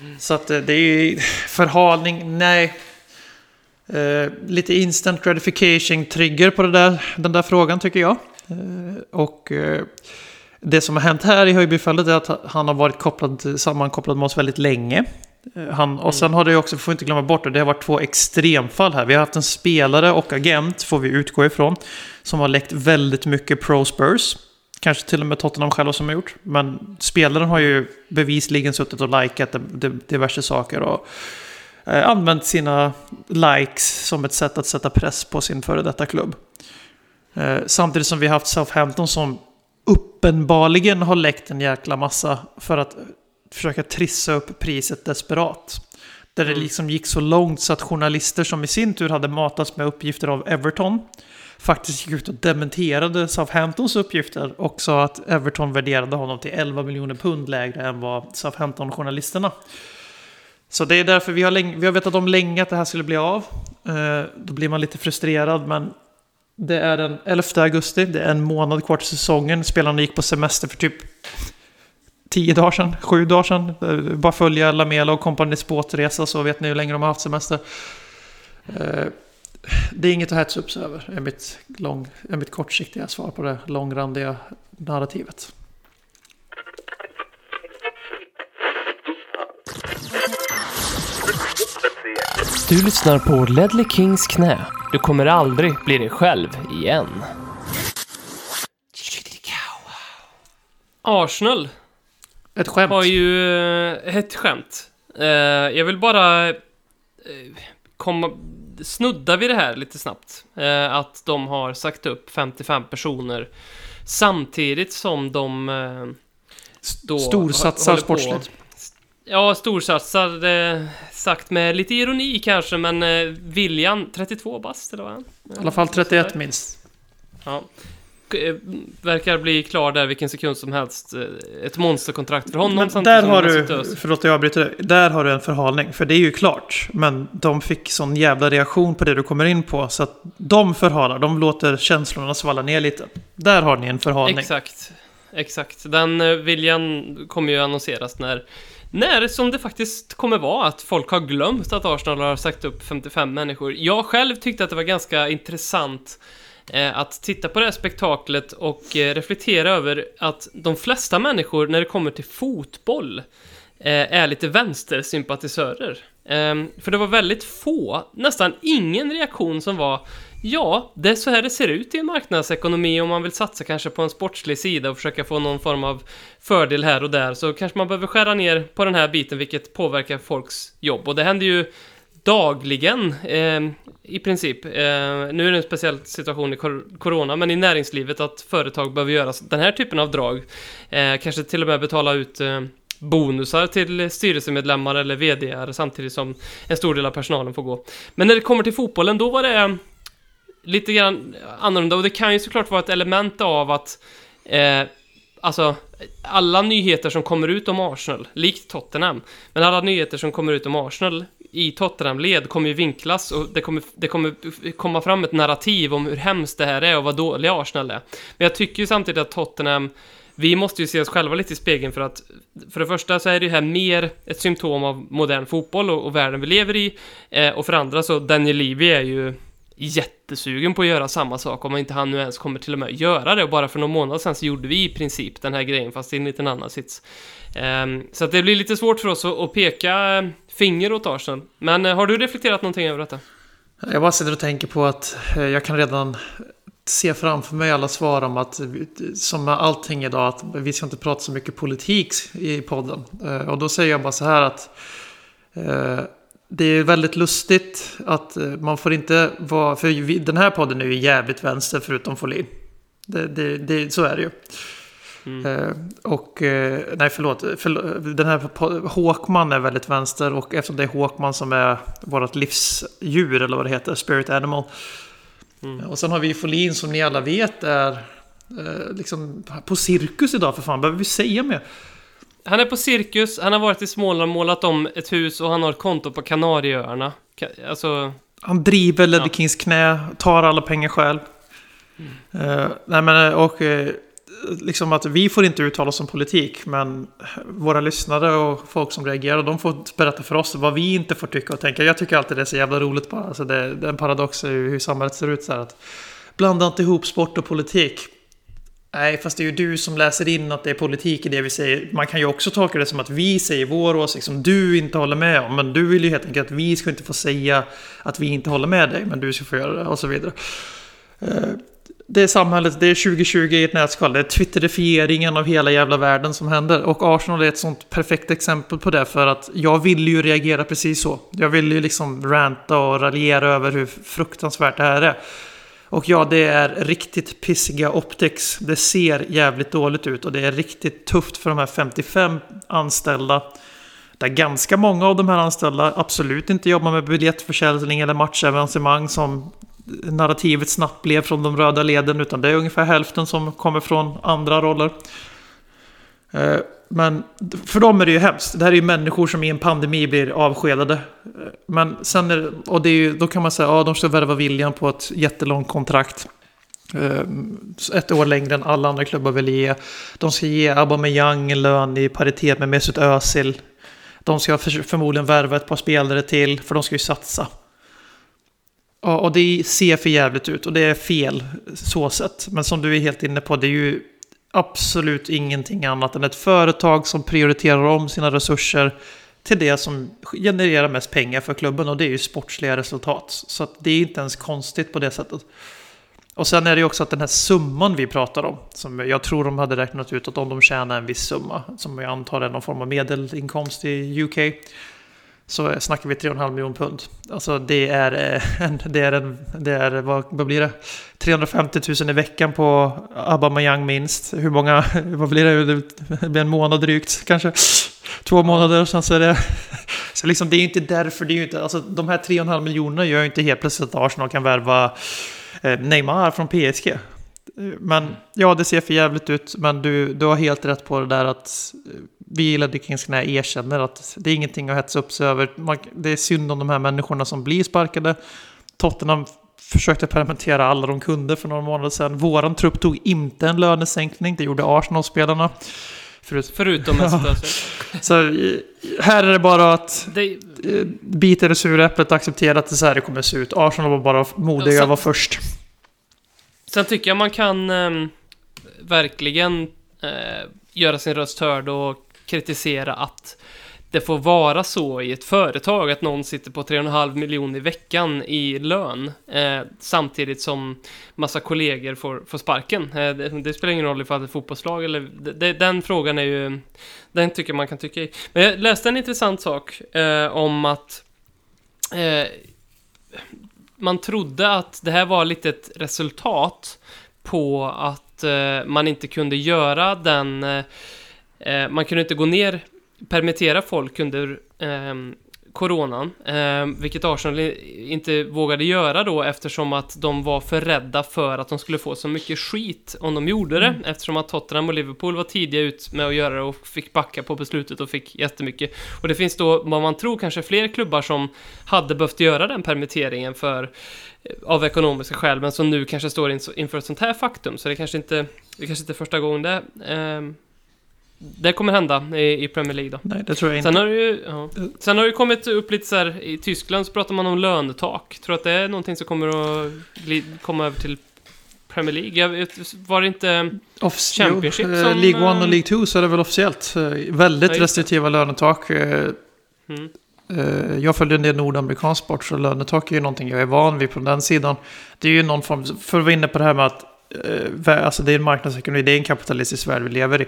Mm. Så att eh, det är ju förhalning, nej. Uh, lite instant gratification trigger på där, den där frågan tycker jag. Uh, och uh, det som har hänt här i Höjbyfallet är att han har varit kopplad, sammankopplad med oss väldigt länge. Eh, han, och sen har det också, får inte glömma bort det, det har varit två extremfall här. Vi har haft en spelare och agent, får vi utgå ifrån, som har läckt väldigt mycket pro Spurs. Kanske till och med Tottenham själva som har gjort. Men spelaren har ju bevisligen suttit och likat diverse saker och eh, använt sina likes som ett sätt att sätta press på sin före detta klubb. Eh, samtidigt som vi har haft Southampton som uppenbarligen har läckt en jäkla massa för att försöka trissa upp priset desperat. Där det mm. liksom gick så långt så att journalister som i sin tur hade matats med uppgifter av Everton faktiskt gick ut och dementerade Southamptons uppgifter och sa att Everton värderade honom till 11 miljoner pund lägre än vad Southampton-journalisterna. Så det är därför vi har, länge, vi har vetat om länge att det här skulle bli av. Eh, då blir man lite frustrerad, men det är den 11 augusti, det är en månad kvar till säsongen. Spelarna gick på semester för typ tio dagar sedan, sju dagar sedan. Eh, bara följa Lamela och kompanis båtresa så vet ni hur länge de har haft semester. Eh, det är inget att hetsa upp sig över, är mitt, lång, är mitt kortsiktiga svar på det långrandiga narrativet. Du lyssnar på Ledley Kings knä. Du kommer aldrig bli dig själv igen. Arsenal ett skämt. har ju eh, ett skämt. Eh, jag vill bara eh, komma, snuddar vi det här lite snabbt. Att de har sagt upp 55 personer samtidigt som de då Storsatsar sportsligt. Ja, storsatsar. Eh, sagt med lite ironi kanske, men eh, William, 32 bast eller vad han? I alla fall 31 minst. Ja. Eh, Verkar bli klar där vilken sekund som helst. Eh, Ett monsterkontrakt för honom Men där har du, förlåt jag avbryter dig. Där har du en förhalning. För det är ju klart. Men de fick sån jävla reaktion på det du kommer in på. Så att de förhalar. De låter känslorna svalla ner lite. Där har ni en förhalning. Exakt. Exakt. Den eh, viljan kommer ju annonseras när, när som det faktiskt kommer vara att folk har glömt att Arsenal har sagt upp 55 människor. Jag själv tyckte att det var ganska intressant eh, att titta på det här spektaklet och eh, reflektera över att de flesta människor när det kommer till fotboll eh, är lite vänstersympatisörer. Ehm, för det var väldigt få, nästan ingen reaktion som var Ja, det är så här det ser ut i en marknadsekonomi om man vill satsa kanske på en sportslig sida och försöka få någon form av fördel här och där så kanske man behöver skära ner på den här biten vilket påverkar folks jobb och det händer ju dagligen eh, i princip. Eh, nu är det en speciell situation i kor- corona men i näringslivet att företag behöver göra den här typen av drag. Eh, kanske till och med betala ut eh, bonusar till styrelsemedlemmar eller VDR samtidigt som en stor del av personalen får gå. Men när det kommer till fotbollen, då var det ehm, lite grann annorlunda och det kan ju såklart vara ett element av att eh, Alltså, alla nyheter som kommer ut om Arsenal, likt Tottenham, men alla nyheter som kommer ut om Arsenal i Tottenham-led kommer ju vinklas och det kommer, det kommer komma fram ett narrativ om hur hemskt det här är och vad dåliga Arsenal är. Men jag tycker ju samtidigt att Tottenham vi måste ju se oss själva lite i spegeln för att för det första så är det här mer ett symptom av modern fotboll och, och världen vi lever i eh, och för det andra så Daniel Levy är ju jättesugen på att göra samma sak om inte han nu ens kommer till och med göra det och bara för någon månad sedan så gjorde vi i princip den här grejen fast i en liten annan sits. Ehm, så att det blir lite svårt för oss att, att peka eh, finger åt Arsenal. Men eh, har du reflekterat någonting över detta? Jag bara sitter och tänker på att eh, jag kan redan se framför mig alla svar om att, som med allting idag, att vi ska inte prata så mycket politik i podden. Och då säger jag bara så här att det är väldigt lustigt att eh, man får inte vara, för den här podden är ju jävligt vänster förutom Folin. Det, det, det, så är det ju. Eh, och, eh, nej förlåt, förlåt, den här Håkman är väldigt vänster och eftersom det är Håkman som är vårt livsdjur eller vad det heter, spirit animal. Mm. Och sen har vi Folin som ni alla vet är liksom på cirkus idag för fan, behöver vi säga mer? Han är på cirkus, han har varit i Småland, målat om ett hus och han har ett konto på Kanarieöarna. Ka- Alltså, Han driver Ledder Ja. Kings knä, tar alla pengar själv. Eh, nej men och eh, liksom att vi får inte uttala oss om politik, men våra lyssnare och folk som reagerar, de får berätta för oss vad vi inte får tycka och tänka. Jag tycker alltid det är så jävla roligt bara. Alltså det, det är en paradox i hur samhället ser ut så här att blanda inte ihop sport och politik. Nej, fast det är ju du som läser in att det är politik i det vi säger. Man kan ju också tolka det som att vi säger vår åsikt som du inte håller med om. Men du vill ju helt enkelt att vi ska inte få säga att vi inte håller med dig, men du ska få göra det och så vidare. Eh, det är samhället, det är 2020 i ett nätskal. Det är twitterifieringen av hela jävla världen som händer. Och Arsenal är ett sånt perfekt exempel på det. För att jag vill ju reagera precis så. Jag vill ju liksom ranta och raljera över hur fruktansvärt det här är. Och ja, det är riktigt pissiga optics. Det ser jävligt dåligt ut och det är riktigt tufft för de här 55 anställda. Där ganska många av de här anställda absolut inte jobbar med biljettförsäljning eller matchevenemang som narrativet snabbt blev från de röda leden. Utan det är ungefär hälften som kommer från andra roller. Eh, men för dem är det ju hemskt. Det här är ju människor som i en pandemi blir avskedade. Men sen är det, och det är ju, då kan man säga, ja de ska värva William på ett jättelångt kontrakt. Eh, ett år längre än alla andra klubbar vill ge. De ska ge Aubameyang en lön i paritet med Mesut Özil. De ska förmodligen värva ett par spelare till, för de ska ju satsa. Ja, och det ser för jävligt ut och det är fel så sett. Men som du är helt inne på, det är ju absolut ingenting annat än ett företag som prioriterar om sina resurser till det som genererar mest pengar för klubben och det är ju sportsliga resultat. Så att det är inte ens konstigt på det sättet. Och sen är det ju också att den här summan vi pratar om, som jag tror de hade räknat ut att om de tjänar en viss summa, som jag antar är någon form av medelinkomst i UK, så snackar vi 3,5 miljoner pund. Alltså det är, eh, en, det är, en, det är vad, vad blir det? 350 000 i veckan på Aubameyang minst. Hur många, vad blir det? Det blir en månad drygt kanske. Två månader och sen så är det... Så liksom det är ju inte därför, det är ju inte, alltså de här 3,5 miljonerna gör ju inte helt plötsligt att Arsenal kan värva eh, Neymar från PSG. Men ja, det ser för jävligt ut. Men du, du har helt rätt på det där att eh, vi i Ledder Kings erkänner att det är ingenting att hetsa upp sig över. Det är synd om de här människorna som blir sparkade. Tottenham försökte permittera alla de kunde för några månader sedan. Våran trupp tog inte en lönesänkning, det gjorde Arsenal-spelarna. Förut, Förutom Mesut ja. Så här är det bara att det... bita i det sura äpplet och acceptera att det så här det kommer se ut. Arsenal var bara modiga, ja, sen, var först. Sen tycker jag man kan eh, verkligen eh, göra sin röst hörd och kritisera att det får vara så i ett företag att någon sitter på 3,5 miljoner i veckan i lön eh, samtidigt som massa kollegor får, får sparken. Eh, det, det, spelar ingen roll ifall det är fotbollslag eller det, den frågan är ju den tycker man kan tycka i. Men jag läste en intressant sak eh, om att eh, man trodde att det här var lite ett resultat på att eh, man inte kunde göra den eh, eh, man kunde inte gå ner, permittera folk under eh, coronan, eh, vilket Arsenal inte vågade göra då eftersom att de var för rädda för att de skulle få så mycket skit om de gjorde det, mm. eftersom att Tottenham och Liverpool var tidiga ut med att göra det och fick backa på beslutet och fick jättemycket. Och det finns då, vad man tror, kanske fler klubbar som hade behövt göra den permitteringen för eh, av ekonomiska skäl, men som nu kanske står inför ett sånt här faktum, så det kanske inte, det kanske inte är första gången det eh, det kommer hända i, i, Premier League då. Nej, det tror jag Sen inte. Har det ju, ja. Sen har det kommit upp lite så här, i Tyskland så pratar man om lönetak. Tror att det är någonting som kommer att komma över till Premier League? Jag vet, var det inte Off Championship jo, som... League 1 och League 2 så är det väl officiellt. Eh, väldigt ja, restriktiva lönetak. Eh, mm. Eh, jag följer en del nordamerikansk sport så lönetak är ju någonting jag är van vid på den sidan. Det är ju någon form, för att vara inne på det här med att alltså det är en marknadsekonomi, det är en kapitalistisk värld vi lever i.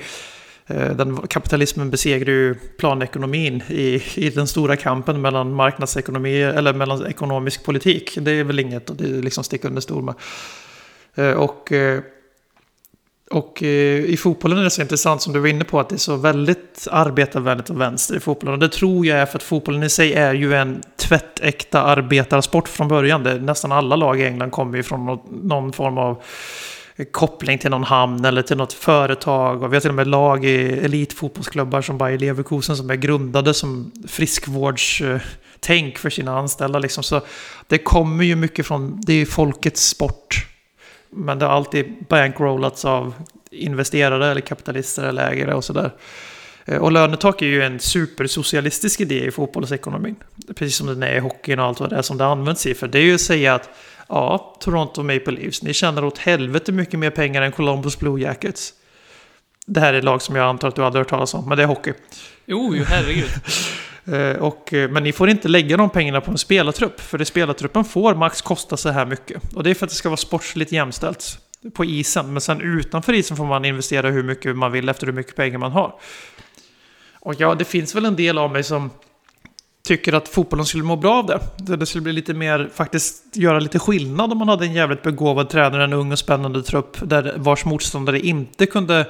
Eh, den, kapitalismen besegrar ju planekonomin i, i den stora kampen mellan marknadsekonomi eller mellan ekonomisk politik. Det är väl inget att liksom sticka under stol med. Eh, och, eh, och i fotbollen är det så intressant som du var inne på att det är så väldigt arbetarvänligt och vänster i fotbollen. Och det tror jag är för att fotbollen i sig är ju en tvättäkta arbetarsport från början. Det, nästan alla lag i England kommer ju från någon form av koppling till någon hamn eller till något företag. Och vi har till och med lag i elitfotbollsklubbar som Bayer Leverkusen som är grundade som friskvårdstänk för sina anställda. Liksom. Så det kommer ju mycket från, det är ju folkets sport. Men det har alltid bankrollats av investerare eller kapitalister eller ägare och sådär. Eh, och lönetak är ju en supersocialistisk idé i fotbollsekonomin. Precis som den är i hockeyn och allt vad det är som det används i. För det är ju att säga att Ja, Toronto Maple Leafs. Ni tjänar åt helvete mycket mer pengar än Columbus Blue Jackets. Det här är lag som jag antar att du hade hört talas om, men det är hockey. Jo, jo herregud. Eh, och, eh, men ni får inte lägga de pengarna på en spelartrupp, för det spelartruppen får max kosta så här mycket. Och det är för att det ska vara sportsligt jämställt på isen. Men sen utanför isen får man investera hur mycket man vill efter hur mycket pengar man har. Och ja, det finns väl en del av mig som tycker att fotbollen skulle må bra av det. Det skulle bli lite mer, faktiskt göra lite skillnad om man hade en jävligt begåvad tränare, en ung och spännande trupp där vars motståndare inte kunde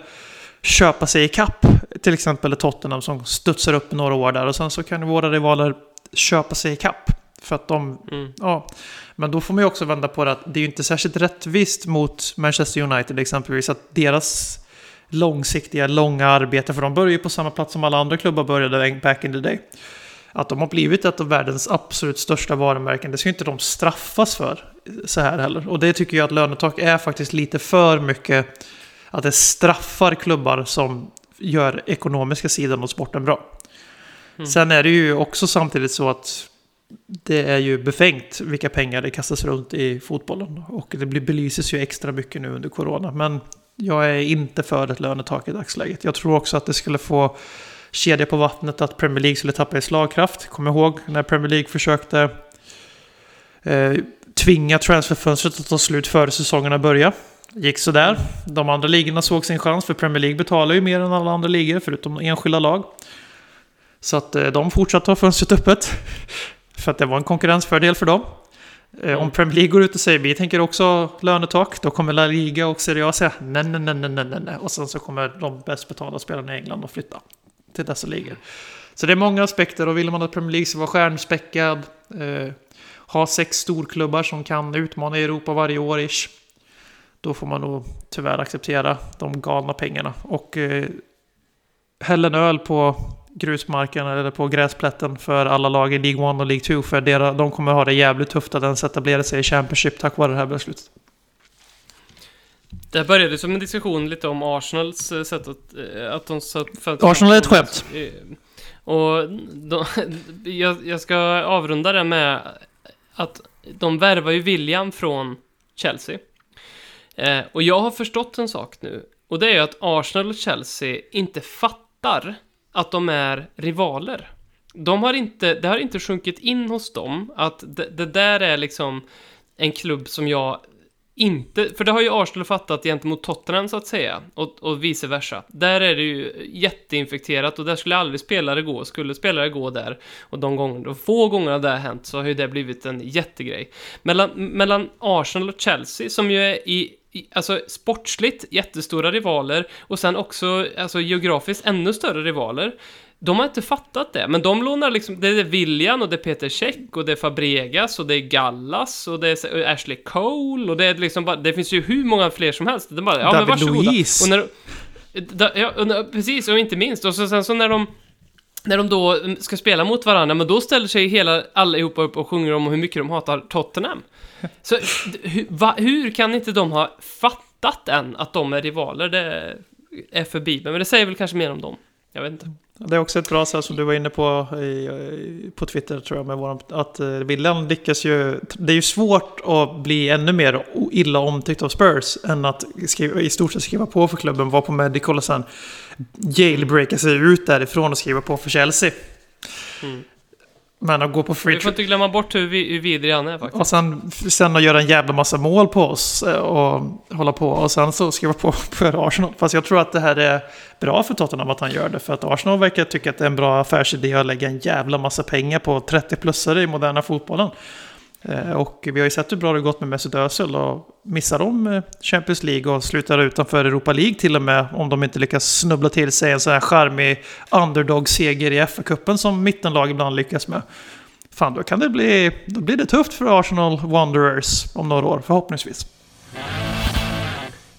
köpa sig i kapp. Till exempel Tottenham som studsar upp några år där och sen så kan våra rivaler köpa sig i kapp. För att de, mm. ja. Men då får man ju också vända på det att det är ju inte särskilt rättvist mot Manchester United exempelvis att deras långsiktiga, långa arbete, för de börjar ju på samma plats som alla andra klubbar började back in the day att de har blivit ett av världens absolut största varumärken, det ska inte de straffas för så här heller. Och det tycker jag att lönetak är faktiskt lite för mycket, att det straffar klubbar som gör ekonomiska sidan av sporten bra. Mm. Sen är det ju också samtidigt så att det är ju befängt vilka pengar det kastas runt i fotbollen. Och det belyses ju extra mycket nu under corona. Men jag är inte för ett lönetak i dagsläget. Jag tror också att det skulle få kedja på vattnet att Premier League skulle tappa i slagkraft. Kom ihåg när Premier League försökte eh, tvinga transferfönstret att ta slut före säsongerna började. Gick sådär. De andra ligorna såg sin chans, för Premier League betalar ju mer än alla andra ligor, förutom enskilda lag. Så att eh, de fortsatte ha fönstret öppet. För att det var en konkurrensfördel för dem. Eh, Om Premier League går ut och säger vi tänker också ha lönetak, då kommer La Liga och Serie A säga nej, nej, nej, nej, nej, nej. Och sen så kommer de bäst betalda spelarna i England att flytta till dessa ligor. Så det är många aspekter och vill man att Premier League ska vara stjärnspäckad, eh, ha sex storklubbar som kan utmana Europa varje år ish, då får man nog tyvärr acceptera de galna pengarna. Och eh, häll en öl på grusmarken eller på gräsplätten för alla lag i League 1 och League 2. För deras, de kommer ha det jävligt tufft att ens etablera sig i Championship tack vare det här beslutet. Det här började som en diskussion lite om Arsenals eh, sätt att... eh, att de satt Arsenal är ett skämt. Eh, Och de, jag, jag ska avrunda det med att de värvar ju William från Chelsea. Eh, och jag har förstått en sak nu. Och det är ju att Arsenal och Chelsea inte fattar att de är rivaler. De har inte, det har inte sjunkit in hos dem att det, det där är liksom en klubb som jag inte, för det har ju Arsenal fattat gentemot Tottenham så att säga, och, och vice versa. Där är det ju jätteinfekterat och där skulle aldrig spelare gå. Skulle spelare gå där, och de gånger, de få gångerna det har hänt, så har ju det blivit en jättegrej. Mellan, mellan Arsenal och Chelsea, som ju är i, i alltså sportsligt jättestora rivaler, och sen också, alltså geografiskt ännu större rivaler, de har inte fattat det, men de lånar liksom, det är William och det är Peter Käck och det är Fabregas och det är Gallas och det är Ashley Cole och det är liksom bara, det finns ju hur många fler som helst. Är bara, ja men varsågoda. Luiz. Och när, da, ja, och precis, och inte minst, och så, sen så när de när de då ska spela mot varandra, men då ställer sig hela allihopa upp och sjunger om hur mycket de hatar Tottenham. Så hur, va, hur kan inte de ha fattat än att de är rivaler? Det är förbi men det säger väl kanske mer om dem. Jag vet inte. Det är också ett bra sätt som du var inne på i, på Twitter tror jag med våran, att eh, William lyckas ju. Det är ju svårt att bli ännu mer illa omtyckt av Spurs än att skriva, i stort sett skriva på för klubben, vara på medical och sen jailbreaka sig ut därifrån och skriva på för Chelsea. Mm. Men att gå på free Vi får inte glömma bort hur, vi, hur vidrig han är faktiskt. och sen, sen att göra en jävla massa mål på oss eh, och hålla på. Och sen så skriva på för Arsenal. Fast jag tror att det här är bra för Tottenham att han gör det. För att Arsenal verkar tycka att det är en bra affärsidé att lägga en jävla massa pengar på 30-plussare i moderna fotbollen. Eh, och vi har ju sett hur bra det gått med Mesut Özil och missar de eh, Champions League och slutar utanför Europa League till och med om de inte lyckas snubbla till sig en sån här charmig underdog-seger i FA-cupen som mittenlag ibland lyckas med. Fan, då kan det bli, då blir det tufft för Arsenal Wanderers om några år, förhoppningsvis.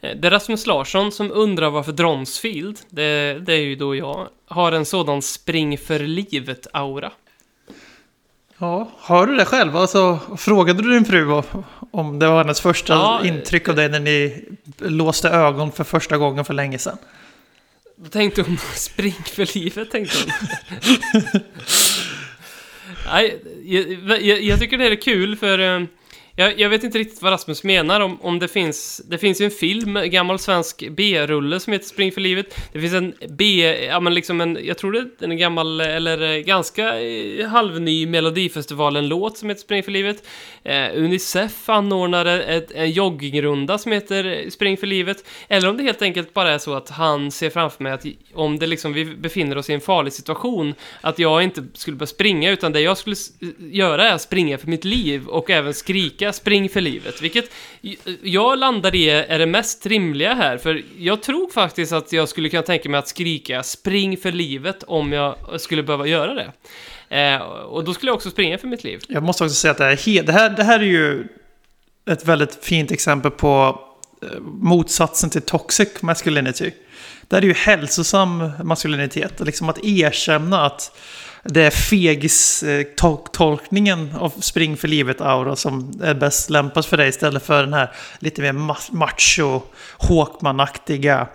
Eh, Det är Rasmus Larsson som undrar varför Dronsfield, det, det är ju då jag, har en sådan spring för livet-aura. Ja, har du det själv? Alltså, frågade du din fru om det var hennes första Ja, intryck av dig när ni låste ögon för första gången för länge sedan? Då tänkte hon spring för livet, tänkte hon. Nej, jag, jag, jag tycker det är kul för eh, jag, jag vet inte riktigt vad Rasmus menar om, om det finns Det finns ju en film, en gammal svensk B-rulle som heter Spring för livet. Det finns en B, ja men liksom en, jag tror det är en gammal eller eh, ganska eh, halvny Melodifestivalen-låt som heter Spring för livet. Eh, Unicef anordnade ett, en joggingrunda som heter Spring för livet. Eller om det helt enkelt bara är så att han ser framför mig att om det liksom vi befinner oss i en farlig situation att jag inte skulle börja springa utan det jag skulle göra är att springa för mitt liv och även skrika spring för livet vilket jag landar i är det mest rimliga här för jag tror faktiskt att jag skulle kunna tänka mig att skrika spring för livet om jag skulle behöva göra det eh, och då skulle jag också springa för mitt liv Jag måste också säga att det här, det här, det här är ju ett väldigt fint exempel på eh, motsatsen till toxic masculinity. Det här är ju hälsosam maskulinitet. Liksom att erkänna att det är fegis-tolkningen av spring för livet-aura som är bäst lämpas för dig istället för den här lite mer ma- macho, Håkman-aktiga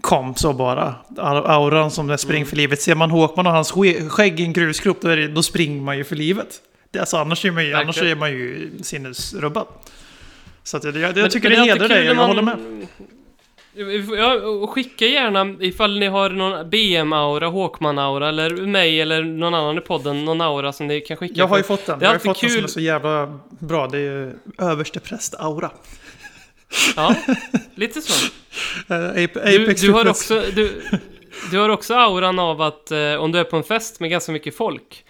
kom så bara. Auran som är spring för livet. Ser man Håkman och hans skägg i en grusgrop då, det, då springer man ju för livet. Det, alltså, annars, är man ju, annars är man ju sinnesrubbad. Så att, jag, jag, jag tycker men det är hedrar dig, jag håller med. Ja, skicka gärna ifall ni har någon BM-aura, Håkman-aura eller mig eller någon annan i podden, någon aura som ni kan skicka. Jag har ju fått den. det är Jag har fått den som kul. är så jävla bra. Det är ju överstepräst-aura. Ja, lite så. Eh, Ape- Du, Apex du, har också, du, du har också auran av att eh, om du är på en fest med ganska mycket folk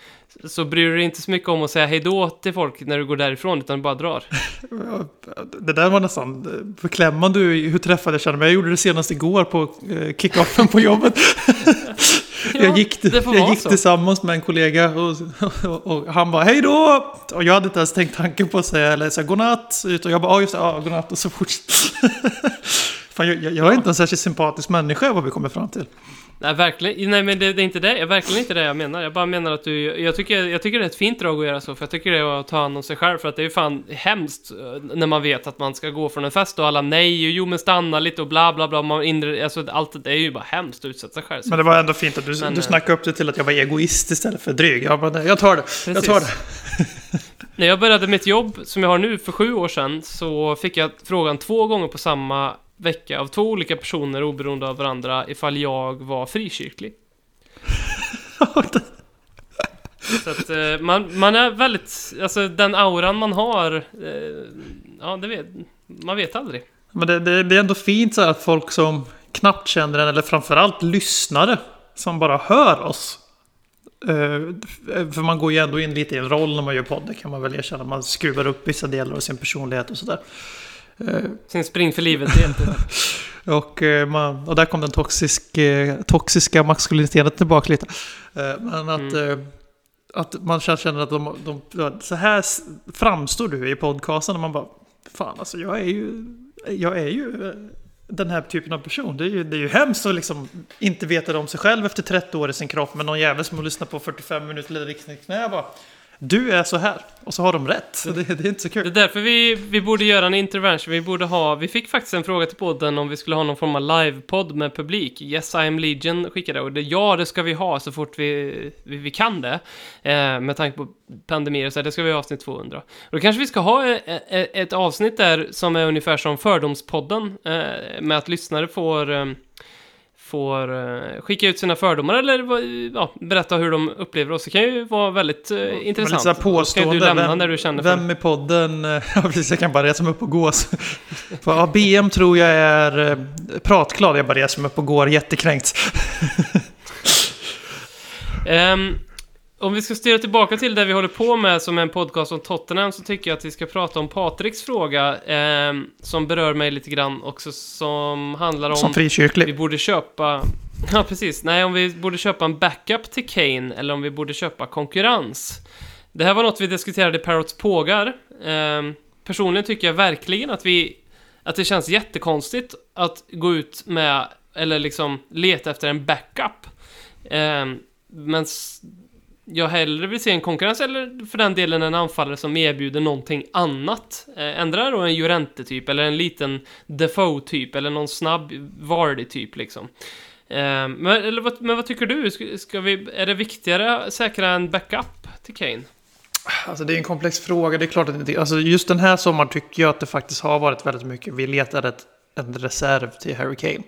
så bryr du dig inte så mycket om att säga hejdå till folk när du går därifrån utan du bara drar. Det där var nästan beklämmande hur träffad jag kände mig. Jag gjorde det senast igår på eh, kick-offen på jobbet. jag gick, jag gick så. tillsammans med en kollega och, och, och han bara hej då! Och jag hade inte ens tänkt tanken på att säga, eller säga godnatt. Utan jag bara ja just det, ja godnatt och så fortsatte jag, jag jag är inte en särskilt sympatisk människa vad vi kommer fram till. Nej, verkligen. Nej, men det, det är inte det. Verkligen inte det jag menar. Jag bara menar att du... Jag tycker, jag tycker det är ett fint drag att göra så, för jag tycker det är att ta hand om sig själv, för att det är ju fan hemskt eh, när man vet att man ska gå från en fest och alla nej, och jo men stanna lite och bla bla bla. Man inre, alltså, allt det är ju bara hemskt att utsätta sig själv. Men det var ändå fint att du, Men, du eh, snackade upp det till att jag var egoist istället för dryg. Jag bara, jag tar det. Jag tar det. När jag började mitt jobb, som jag har nu, för sju år sedan, så fick jag frågan två gånger på samma vecka av två olika personer oberoende av varandra ifall jag var frikyrklig. Så att eh, man, man är väldigt, alltså den auran man har, eh, ja det vet, man vet aldrig. Men det, det, det är ändå fint så här att folk som knappt känner en, eller framförallt lyssnare, som bara hör oss. Eh, för man går ju ändå in lite i en roll när man gör podd, det kan man väl erkänna. Man skruvar upp vissa delar av sin personlighet och sådär. Eh, Sin spring för livet, det och, eh, man, och där kom den toxisk, eh, toxiska maskuliniteten tillbaka lite. Men att, eh, att man känner att de, de, så här framstår du i podcasten. Och man bara, fan alltså jag är ju, jag är ju den här typen av person. Det är ju, det är ju hemskt att liksom inte veta det om sig själv efter 30 år i sin kropp. Men någon jävel som har lyssnat på 45 minuter lite knä jag bara, du är så här. Och så har de rätt. Så det, det är inte så Det är därför vi, vi borde göra en intervention. Vi borde ha... Vi fick faktiskt en fråga till podden om vi skulle ha någon form av livepodd med publik. Yes, I am Legion skickade och det, ja, det ska vi ha så fort vi, vi, vi kan det. Eh, med tanke på pandemier och så här, det ska vi ha i avsnitt 200. Och då kanske vi ska ha ett, ett avsnitt där som är ungefär som Fördomspodden. Eh, med att lyssnare får... Eh, får eh, skicka ut sina fördomar eller ja, berätta hur de upplever oss. Det kan ju vara väldigt eh, Men intressant. lite påstående. du lämna vem, när du känner för vem i podden... eh, Ja, precis. Jag kan bara resa mig upp och gå. Ja, BM tror jag är pratglad. Jag bara reser mig upp och går jättekränkt. Ehm, om vi ska styra tillbaka till det vi håller på med som en podcast om Tottenham så tycker jag att vi ska prata om Patriks fråga ehm, som berör mig lite grann också som handlar om Som vi frikyrklig. borde köpa Ja precis, nej om vi borde köpa en backup till Kane eller om vi borde köpa konkurrens. Det här var något vi diskuterade i Parrots pågar. Ehm, personligen tycker jag verkligen att vi att det känns jättekonstigt att gå ut med eller liksom leta efter en backup. Ehm, men jag hellre vill se en konkurrens eller för den delen en anfallare som erbjuder någonting annat. Eh, ändra då en Jurente-typ eller en liten Defoe-typ eller någon snabb Vardy-typ liksom. Eh, men, eller, vad, men vad tycker du? Ska, ska vi, är det viktigare att säkra en backup till Kane? Alltså det är en komplex fråga. Det är klart att det inte... Alltså just den här sommaren tycker jag att det faktiskt har varit väldigt mycket. Vi letar ett, en reserv till Harry Kane.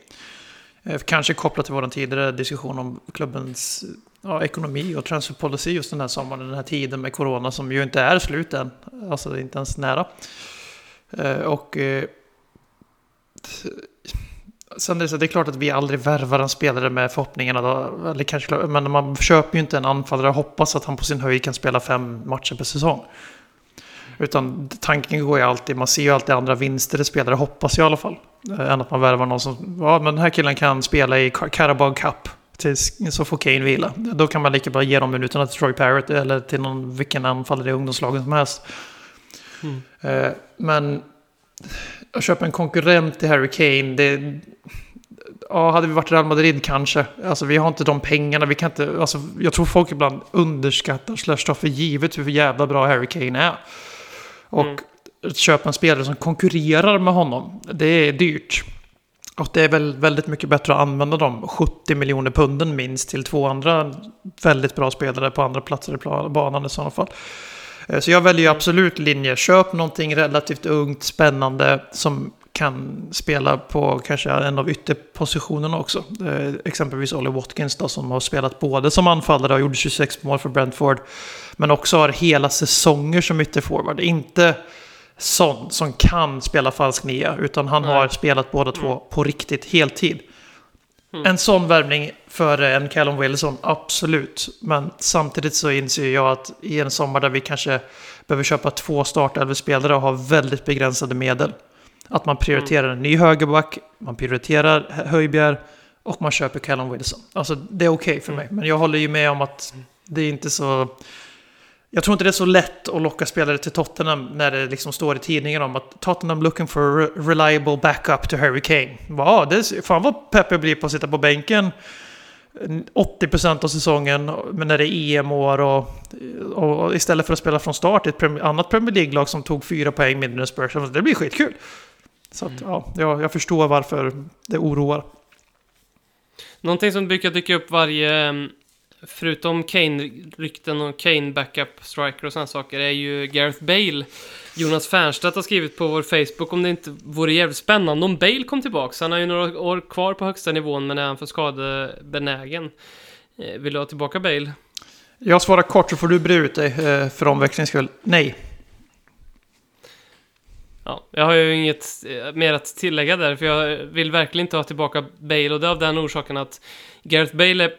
Eh, kanske kopplat till vår tidigare diskussion om klubbens ja, ekonomi och transfer policy just den här sommaren, den här tiden med corona som ju inte är slut än. Alltså det är inte ens nära. Eh, och eh, sen är det, så, det är klart att vi aldrig värvar en spelare med förhoppningarna då, eller kanske, men man köper ju inte en anfallare och hoppas att han på sin höjd kan spela fem matcher per säsong. Utan tanken går ju alltid, man ser ju alltid andra vinster i spelare, hoppas jag i alla fall. Eh, än att man värvar någon som, ja men den här killen kan spela i Carabao Cup. Tills, så får Kane vila. Då kan man lika bra ge de minuterna till Troy Parrott eller till någon, vilken anfallare i ungdomslagen som helst. Mm. Eh, Men att köpa en konkurrent till Harry Kane, det... Ja, hade vi varit Real Madrid kanske. Alltså vi har inte de pengarna, vi kan inte... Alltså, jag tror folk ibland underskattar, slash tar för givet hur jävla bra Harry Kane är. Och Mm. att köpa en spelare som konkurrerar med honom, det är dyrt. Och det är väl väldigt mycket bättre att använda de 70 miljoner punden minst till två andra väldigt bra spelare på andra platser i banan i sådana fall. Eh, så jag väljer ju absolut linje. Köp någonting relativt ungt, spännande som kan spela på kanske en av ytterpositionerna också. Eh, Exempelvis Ollie Watkins då, som har spelat både som anfallare och gjorde 26 mål för Brentford. Men också har hela säsonger som ytterforward. Inte sån som kan spela falsk nia, utan han Nej. har spelat båda två på riktigt heltid. En sån värvning för en Callum Wilson, absolut. Men samtidigt så inser jag att i en sommar där vi kanske behöver köpa två startelvespelare och har väldigt begränsade medel. Att man prioriterar en ny högerback, man prioriterar Hö- Höjbjerg och man köper Callum Wilson. Alltså det är okej för mig, men jag håller ju med om att det är inte så... Jag tror inte det är så lätt att locka spelare till Tottenham när det liksom står i tidningen om att Tottenham looking for a re- reliable backup to Harry Kane. Ja, det är, fan vad pepp jag blir på att sitta på bänken 80% av säsongen, men när det är EM-år och, och istället för att spela från start i ett annat Premier League-lag som tog fyra poäng mindre än Spurs. Alltså, Det blir skitkul. Så att, ja, jag, jag förstår varför det oroar. Någonting som brukar dyka upp varje, em, förutom Kane-rykten och Kane-backup-striker och sådana saker, är ju Gareth Bale. Jonas Fernstedt har skrivit på vår Facebook om det inte vore jävligt spännande om Bale kom tillbaka. Han har ju några år kvar på högsta nivån, men är han för skadebenägen? Eh, Vill du ha tillbaka Bale? Jag svarar kort så får du bre ut dig eh, för omväxlings skull. Nej. Ja, jag har ju inget eh, mer att tillägga där, för jag vill verkligen inte ha tillbaka Bale, och det är av den orsaken att Gareth Bale är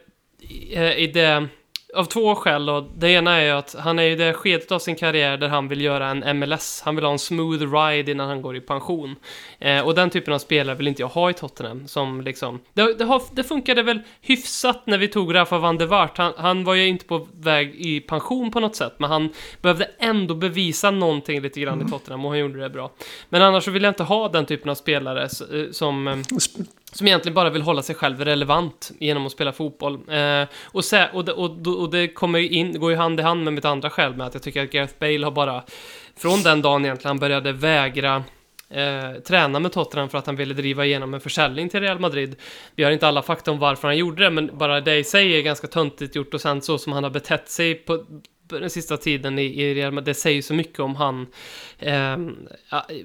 i det... Av två skäl då. Det ena är ju att han är i det skedet av sin karriär där han vill göra en MLS. Han vill ha en smooth ride innan han går i pension. Eh, och den typen av spelare vill inte jag ha i Tottenham. Som liksom... Det, det, har, det funkade väl hyfsat när vi tog Rafa van der Waart. Han, han var ju inte på väg i pension på något sätt, men han behövde ändå bevisa någonting lite grann i Tottenham och han gjorde det bra. Men annars så vill jag inte ha den typen av spelare eh, som... eh, som egentligen bara vill hålla sig själv relevant genom att spela fotboll. Eh, och, sä- och, det, och, och det kommer in, går ju hand i hand med mitt andra skäl med att jag tycker att Gareth Bale har bara, från den dagen egentligen han började vägra eh, träna med Tottenham för att han ville driva igenom en försäljning till Real Madrid. Vi har inte alla fakta om varför han gjorde det, men bara det i sig är ganska töntigt gjort och sen så som han har betett sig på den sista tiden i, i Real Madrid, det säger så mycket om han, eh,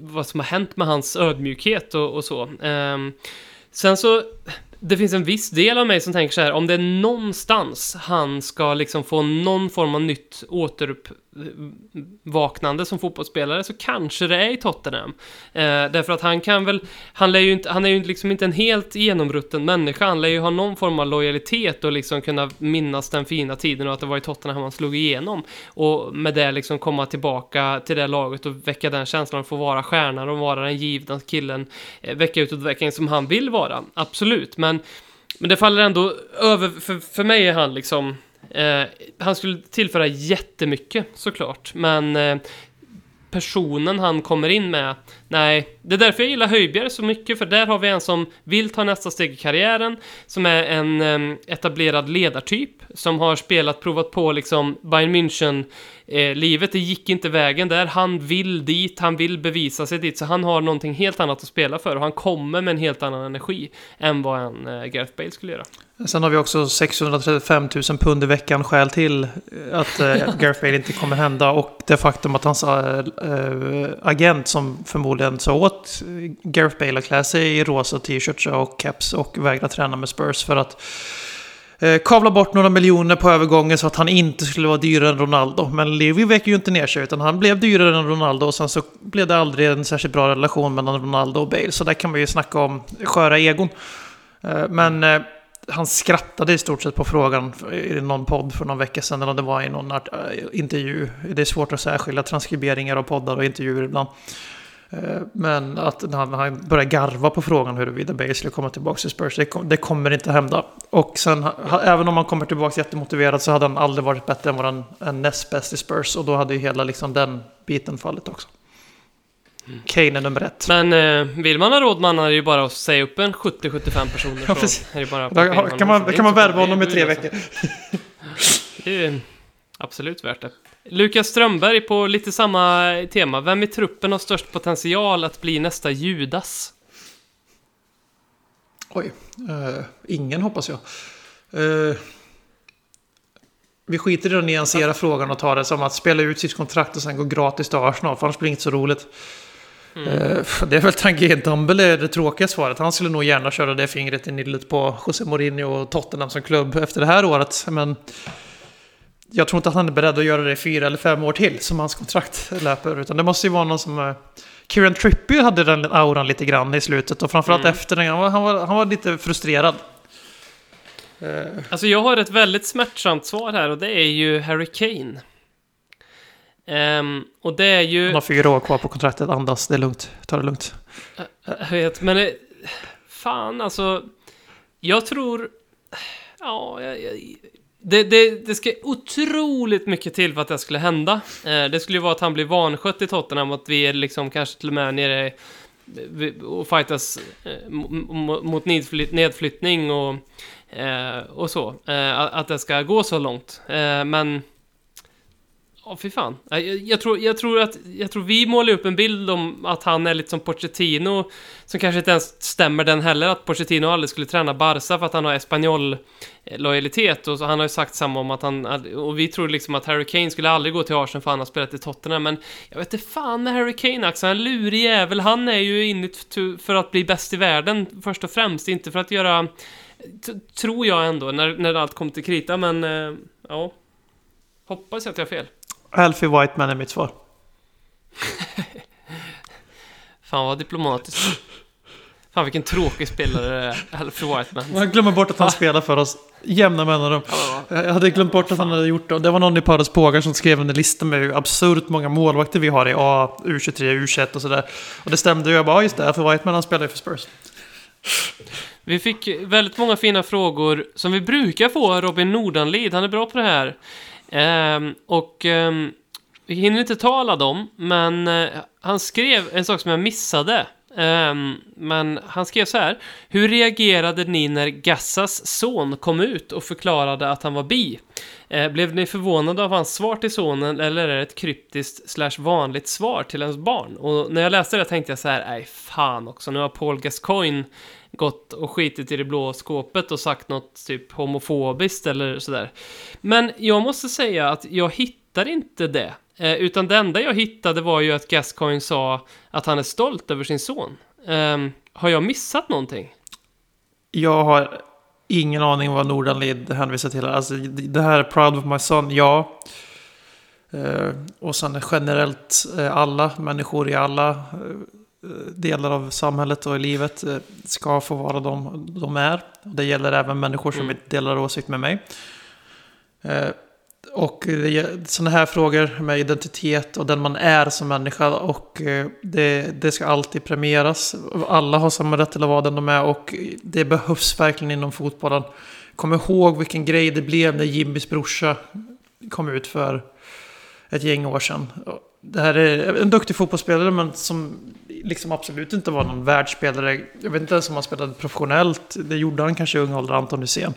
vad som har hänt med hans ödmjukhet och, och så. Eh, Sen så, det finns en viss del av mig som tänker så här, om det är någonstans han ska liksom få någon form av nytt återupp vaknande som fotbollsspelare så kanske det är i Tottenham. Eh, därför att han kan väl, han, lär ju inte, han är ju liksom inte en helt genomrutten människa, han lär ju ha någon form av lojalitet och liksom kunna minnas den fina tiden och att det var i Tottenham han slog igenom. Och med det liksom komma tillbaka till det laget och väcka den känslan att få vara stjärnan och vara den givna killen eh, vecka ut och vecka in som han vill vara. Absolut, men, men det faller ändå över, för, för mig är han liksom, eh, han skulle tillföra jättemycket såklart, men eh, personen han kommer in med, nej, det är därför jag gillar Höjbjerg så mycket, för där har vi en som vill ta nästa steg i karriären, som är en eh, etablerad ledartyp, som har spelat, provat på liksom Bayern München eh, livet, det gick inte vägen där, han vill dit, han vill bevisa sig dit, så han har någonting helt annat att spela för och han kommer med en helt annan energi än vad en eh, Gareth Bale skulle göra. Sen har vi också 635 000 pund i veckan skäl till eh, att eh, Gareth Bale inte kommer hända. Och det faktum att hans eh, agent som förmodligen sa åt Gareth Bale att klä sig i rosa t-shirts och caps och vägra träna med Spurs för att eh, kavla bort några miljoner på övergången så att han inte skulle vara dyrare än Ronaldo. Men Levi vek ju inte ner sig utan han blev dyrare än Ronaldo och sen så blev det aldrig en särskilt bra relation mellan Ronaldo och Bale. Så där kan man ju snacka om sköra egon. Eh, Men han skrattade i stort sett på frågan i någon podd för någon vecka sedan, eller det var i någon art- äh, intervju. Det är svårt att särskilja transkriberingar av poddar och intervjuer ibland. Eh, men att han, han började garva på frågan huruvida Bale skulle komma tillbaka till Spurs, det, kom, det kommer inte hända. Och sen, även om han kommer tillbaka jättemotiverad så hade han aldrig varit bättre än våran en näst bäst i Spurs. Och då hade ju hela liksom den biten fallit också. Kane är nummer ett. Men eh, vill man ha råd man är det ju bara att säga upp en 70-75 personer. Ja, precis. är det bara Då kan man, kan man värva honom i tre veckor. Det är absolut värt det. Lukas Strömberg på lite samma tema. Vem i truppen har störst potential att bli nästa Judas? Oj, eh, ingen hoppas jag. Eh, vi skiter i att nyansera frågan och ta det som att spela ut sitt kontrakt och sen gå gratis till Arsenal. För annars blir det inte så roligt. Mm. Det är väl Tanguy Dumble är det tråkiga svaret. Han skulle nog gärna köra det fingret i nyllet på José Mourinho och Tottenham som klubb efter det här året. Men jag tror inte att han är beredd att göra det i fyra eller fem år till som hans kontrakt löper. Utan det måste ju vara någon som... Kieran Trippier hade den auran lite grann i slutet och framförallt mm. efter den. Han var, han, var, han var lite frustrerad. Alltså jag har ett väldigt smärtsamt svar här och det är ju Harry Kane. Um, och det är ju... Han har fyra år kvar på kontraktet, andas, det är lugnt. Ta det lugnt. Jag vet, men det, fan alltså. Jag tror... Ja, jag, jag, det, det, det ska otroligt mycket till för att det skulle hända. Eh, det skulle ju vara att han blir vanskött i Tottenham, att vi är liksom kanske till och med nere och fightas eh, mot nedflyttning och, eh, och så. Eh, att det ska gå så långt. Eh, men Ja, oh, fy fan. Jag, jag, tror, jag, tror att, jag tror vi målar upp en bild om att han är lite som Pochettino, som kanske inte ens stämmer den heller, att Pochettino aldrig skulle träna Barca för att han har Espanyol-lojalitet, och så han har ju sagt samma om att han, och vi tror liksom att Harry Kane skulle aldrig gå till Arsenal för han har spelat i Tottenham, men jag vet inte fan med Harry Kane, Axel, en lurig jävel, han är ju inne för att bli bäst i världen, först och främst, inte för att göra, tror jag ändå, när, när allt kommer till krita, men, eh, ja. Hoppas jag att jag har fel. Alfie Whiteman är mitt svar. Fan vad diplomatiskt. Fan vilken tråkig spelare Alfie Whiteman. Man glömmer bort att han spelar för oss jämna mellanrum. Jag hade glömt bort att han hade gjort det. Det var någon i Pares Pågar som skrev en lista med hur absurt många målvakter vi har i A, U23, U21 och sådär. Och det stämde ju. Jag bara, just det, Alfie Whiteman han spelar ju för Spurs. Vi fick väldigt många fina frågor som vi brukar få Robin Nordanlid. Han är bra på det här. Um, och um, vi hinner inte tala dem, men uh, han skrev en sak som jag missade. Um, men han skrev så här. Hur reagerade ni när Gassas son kom ut och förklarade att han var bi? Uh, blev ni förvånade av hans svar till sonen eller är det ett kryptiskt slash vanligt svar till ens barn? Och när jag läste det tänkte jag så här, nej fan också, nu har Paul Gascoigne gått och skitit i det blå skåpet och sagt något typ homofobiskt eller sådär. Men jag måste säga att jag hittar inte det. Eh, utan det enda jag hittade var ju att Gascoigne sa att han är stolt över sin son. Eh, har jag missat någonting? Jag har ingen aning vad Nordanlid hänvisar till. Alltså det här Proud of my son, ja. Eh, och sen generellt eh, alla människor i alla eh, delar av samhället och i livet eh, ska få vara de de är. Det gäller även människor som mm. delar åsikt med mig. Eh, och sådana här frågor med identitet och den man är som människa och eh, det, det ska alltid premieras. Alla har samma rätt till att vara den de är och det behövs verkligen inom fotbollen. Kom ihåg vilken grej det blev när Jimmys brorsa kom ut för ett gäng år sedan. Det här är en duktig fotbollsspelare men som liksom absolut inte var någon världsspelare. Jag vet inte ens om han spelade professionellt. Det gjorde han kanske i ung ålder, Anton Hysén.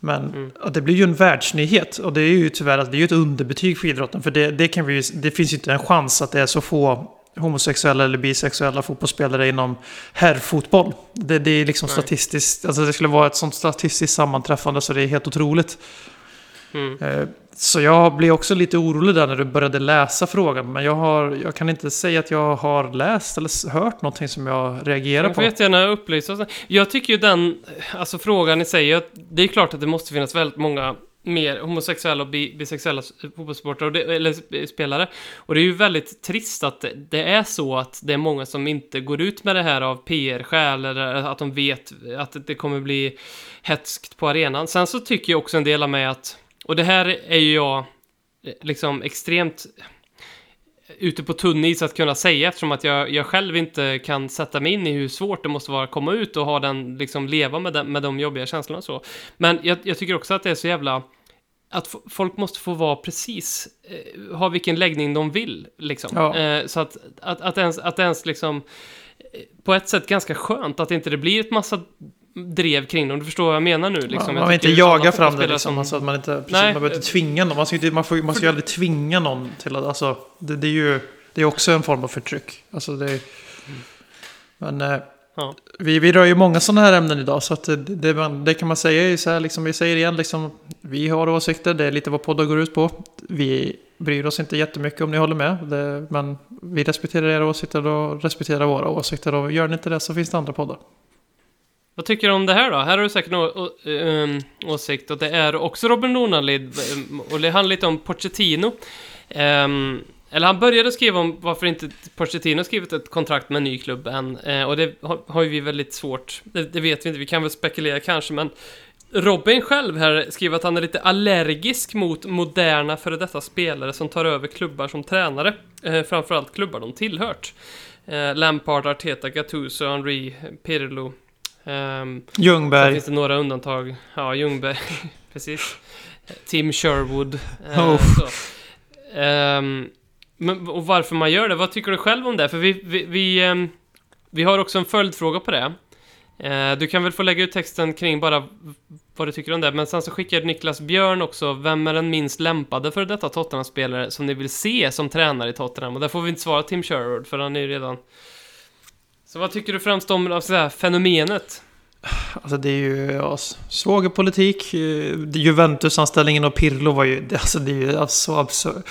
Men mm. det blir ju en världsnyhet. Och det är ju tyvärr det är ett underbetyg för idrotten. För det, det, kan vi, det finns ju inte en chans att det är så få homosexuella eller bisexuella fotbollsspelare inom herrfotboll. Det, det är liksom Nej. statistiskt, alltså det skulle vara ett sånt statistiskt sammanträffande så det är helt otroligt. Mm. Eh, så jag blev också lite orolig där när du började läsa frågan. Men jag, har, jag kan inte säga att jag har läst eller hört någonting som jag reagerar på. Jag vet gärna upplysa. Jag tycker ju den, alltså frågan i sig, det är klart att det måste finnas väldigt många mer homosexuella och bisexuella fotbollssportare, eller spelare. Och det är ju väldigt trist att det är så att det är många som inte går ut med det här av PR-skäl, eller att de vet att det kommer bli hetskt på arenan. Sen så tycker jag också en del av mig att och det här är ju jag eh, liksom extremt ute på tunn is att kunna säga eftersom att jag, jag själv inte kan sätta mig in i hur svårt det måste vara att komma ut och ha den, liksom leva med, den, med de jobbiga känslorna och så. Men jag, jag tycker också att det är så jävla att folk måste få vara precis, eh, ha vilken läggning de vill, liksom. Ja. Eh, så att, att, att, ens, att ens liksom, eh, på ett sätt ganska skönt att inte det blir ett massa drev kring dem. Du förstår vad jag menar nu? Liksom. man vill inte jaga fram det liksom, som... alltså, att man inte, precis, Nej. man behöver inte tvinga någon. Man ska, inte, man får, man ska ju aldrig tvinga någon till att, alltså, det, det är ju, det är också en form av förtryck. Alltså det, men, eh, Ja. Vi, vi rör ju många sådana här ämnen idag, så att det, det, det kan man säga är så här, liksom, vi säger igen, liksom, vi har åsikter, det är lite vad poddar går ut på. Vi bryr oss inte jättemycket om ni håller med, det, men vi respekterar era åsikter och respekterar våra åsikter. Och gör ni inte det så finns det andra poddar. Vad tycker du om det här då? Här har du säkert någon ehm, åsikt och det är också Robin Donalid ehm, och det handlar lite om Pochettino. Um, eller han började skriva om varför inte Pochettino skrivit ett kontrakt med en ny klubb än. Eh, och det har, har ju vi väldigt svårt, det, det vet vi inte, vi kan väl spekulera kanske men Robin själv här skriver att han är lite allergisk mot moderna före detta spelare som tar över klubbar som tränare. Eh, framförallt klubbar de tillhört. Eh, Lampard, Arteta, Gattuso, Henri, Pirlo. Sen Ljungberg, finns det några undantag. Ja, Ljungberg. Precis. Tim Sherwood. eh, Oh. Ehm, men, och varför man gör det, vad tycker du själv om det? För vi, vi, vi, ehm, vi har också en följdfråga på det. Eh, du kan väl få lägga ut texten kring bara vad du tycker om det, men sen så skickar Niklas Björn också, vem är den minst lämpade för detta Tottenham-spelare som ni vill se som tränare i Tottenham? Och där får vi inte svara Tim Sherwood, för han är ju redan... Så vad tycker du främst om alltså, det här, fenomenet? alltså det är ju ja, svågerpolitik. Eh, Juventus-anställningen och Pirlo var ju, alltså det är ju alltså absurt.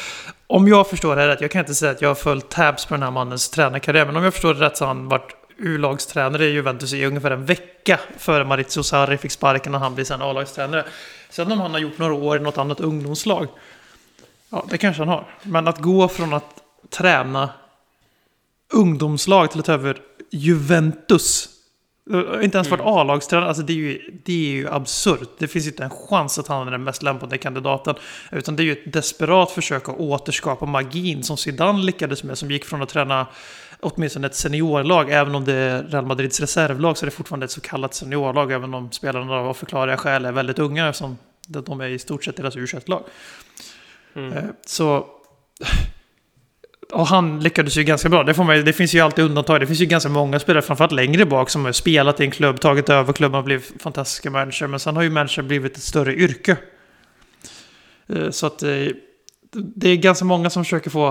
Om jag förstår det rätt, jag kan inte säga att jag har följt tabs på den här mannens tränarkarriär, men om jag förstår det rätt så har han varit U-lagstränare i Juventus i ungefär en vecka före Maurizio Sarri fick sparken och han blir sen A-lagstränare. Sen om han har gjort några år i något annat ungdomslag, ja det kanske han har. Men att gå från att träna ungdomslag till att ta över Juventus. Eh, Inte ens varit A-lagstränare, alltså det är, ju, det är ju absurt. Det finns inte en chans att han är den mest lämpade kandidaten. Utan det är ju ett desperat försök att återskapa magin som Zidane lyckades med. Som gick från att träna åtminstone ett seniorlag, även om det är Real Madrids reservlag så är det fortfarande ett så kallat seniorlag. Även om spelarna av förklarliga skäl är väldigt unga eftersom de är i stort sett deras u lag Mm. Eh, Så... Och han lyckades ju ganska bra. Det, får man, det finns ju alltid undantag. Det finns ju ganska många spelare, framförallt längre bak, som har spelat i en klubb, tagit över klubben och blivit fantastiska manager. Men sen har ju manager blivit ett större yrke. Eh, Så att eh, det är ganska många som försöker få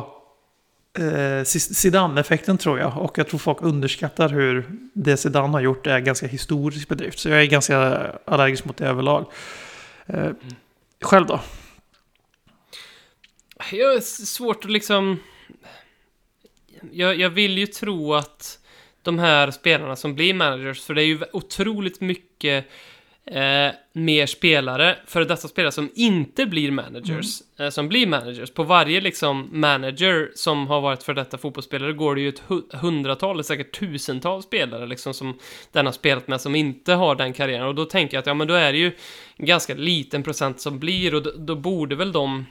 eh, Zidane-effekten tror jag. Och jag tror folk underskattar hur det Zidane har gjort är ganska historisk bedrift. Så jag är ganska allergisk mot det överlag. Eh, Själv då? Jag s- svårt att liksom... Jag, jag vill ju tro att de här spelarna som blir managers, för det är ju otroligt mycket eh, mer spelare, för dessa spelare som inte blir managers, eh, som blir managers. På varje liksom manager som har varit för detta fotbollsspelare går det ju ett hu- hundratal, eller säkert tusental spelare liksom som den har spelat med som inte har den karriären. Och då tänker jag att ja, men då är det ju en ganska liten procent som blir och då, då borde väl de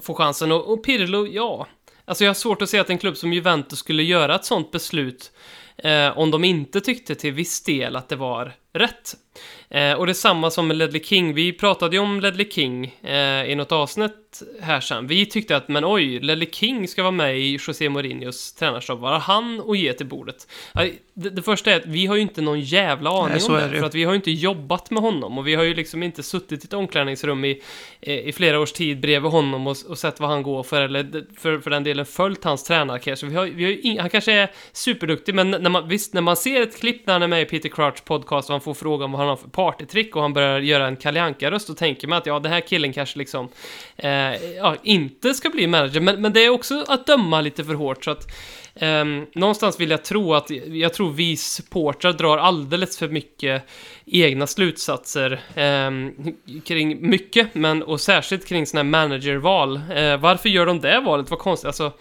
få chansen. Och, och Pirlo, ja. Alltså jag har svårt att se att en klubb som Juventus skulle göra ett sånt beslut eh, om de inte tyckte till viss del att det var rätt. Eh, och det är samma som med Ledley King. Vi pratade ju om Ledley King eh, i något avsnitt här sen. Vi tyckte att, men oj, Ledley King ska vara med i José Mourinhos tränarstab. Vad har han att ge till bordet? Det, det första är att vi har ju inte någon jävla aning Nej, om det. det. För att vi har ju inte jobbat med honom och vi har ju liksom inte suttit i ett omklädningsrum i, eh, i flera års tid bredvid honom och, och sett vad han går för, eller för, för den delen följt hans tränarkarriär. Så vi har, vi har ing, han kanske är superduktig, men när man, visst, när man ser ett klipp när han är med i Peter Crouch podcast och han får frågan vad han har för partytrick och han börjar göra en Kalle röst då tänker man att ja, den här killen kanske liksom eh, ja, inte ska bli manager, men, men det är också att döma lite för hårt så att Um, någonstans vill jag tro att, jag tror vi supportrar drar alldeles för mycket egna slutsatser um, kring mycket, men och särskilt kring sådana här managerval. Uh, varför gör de det valet? Vad konstigt, alltså.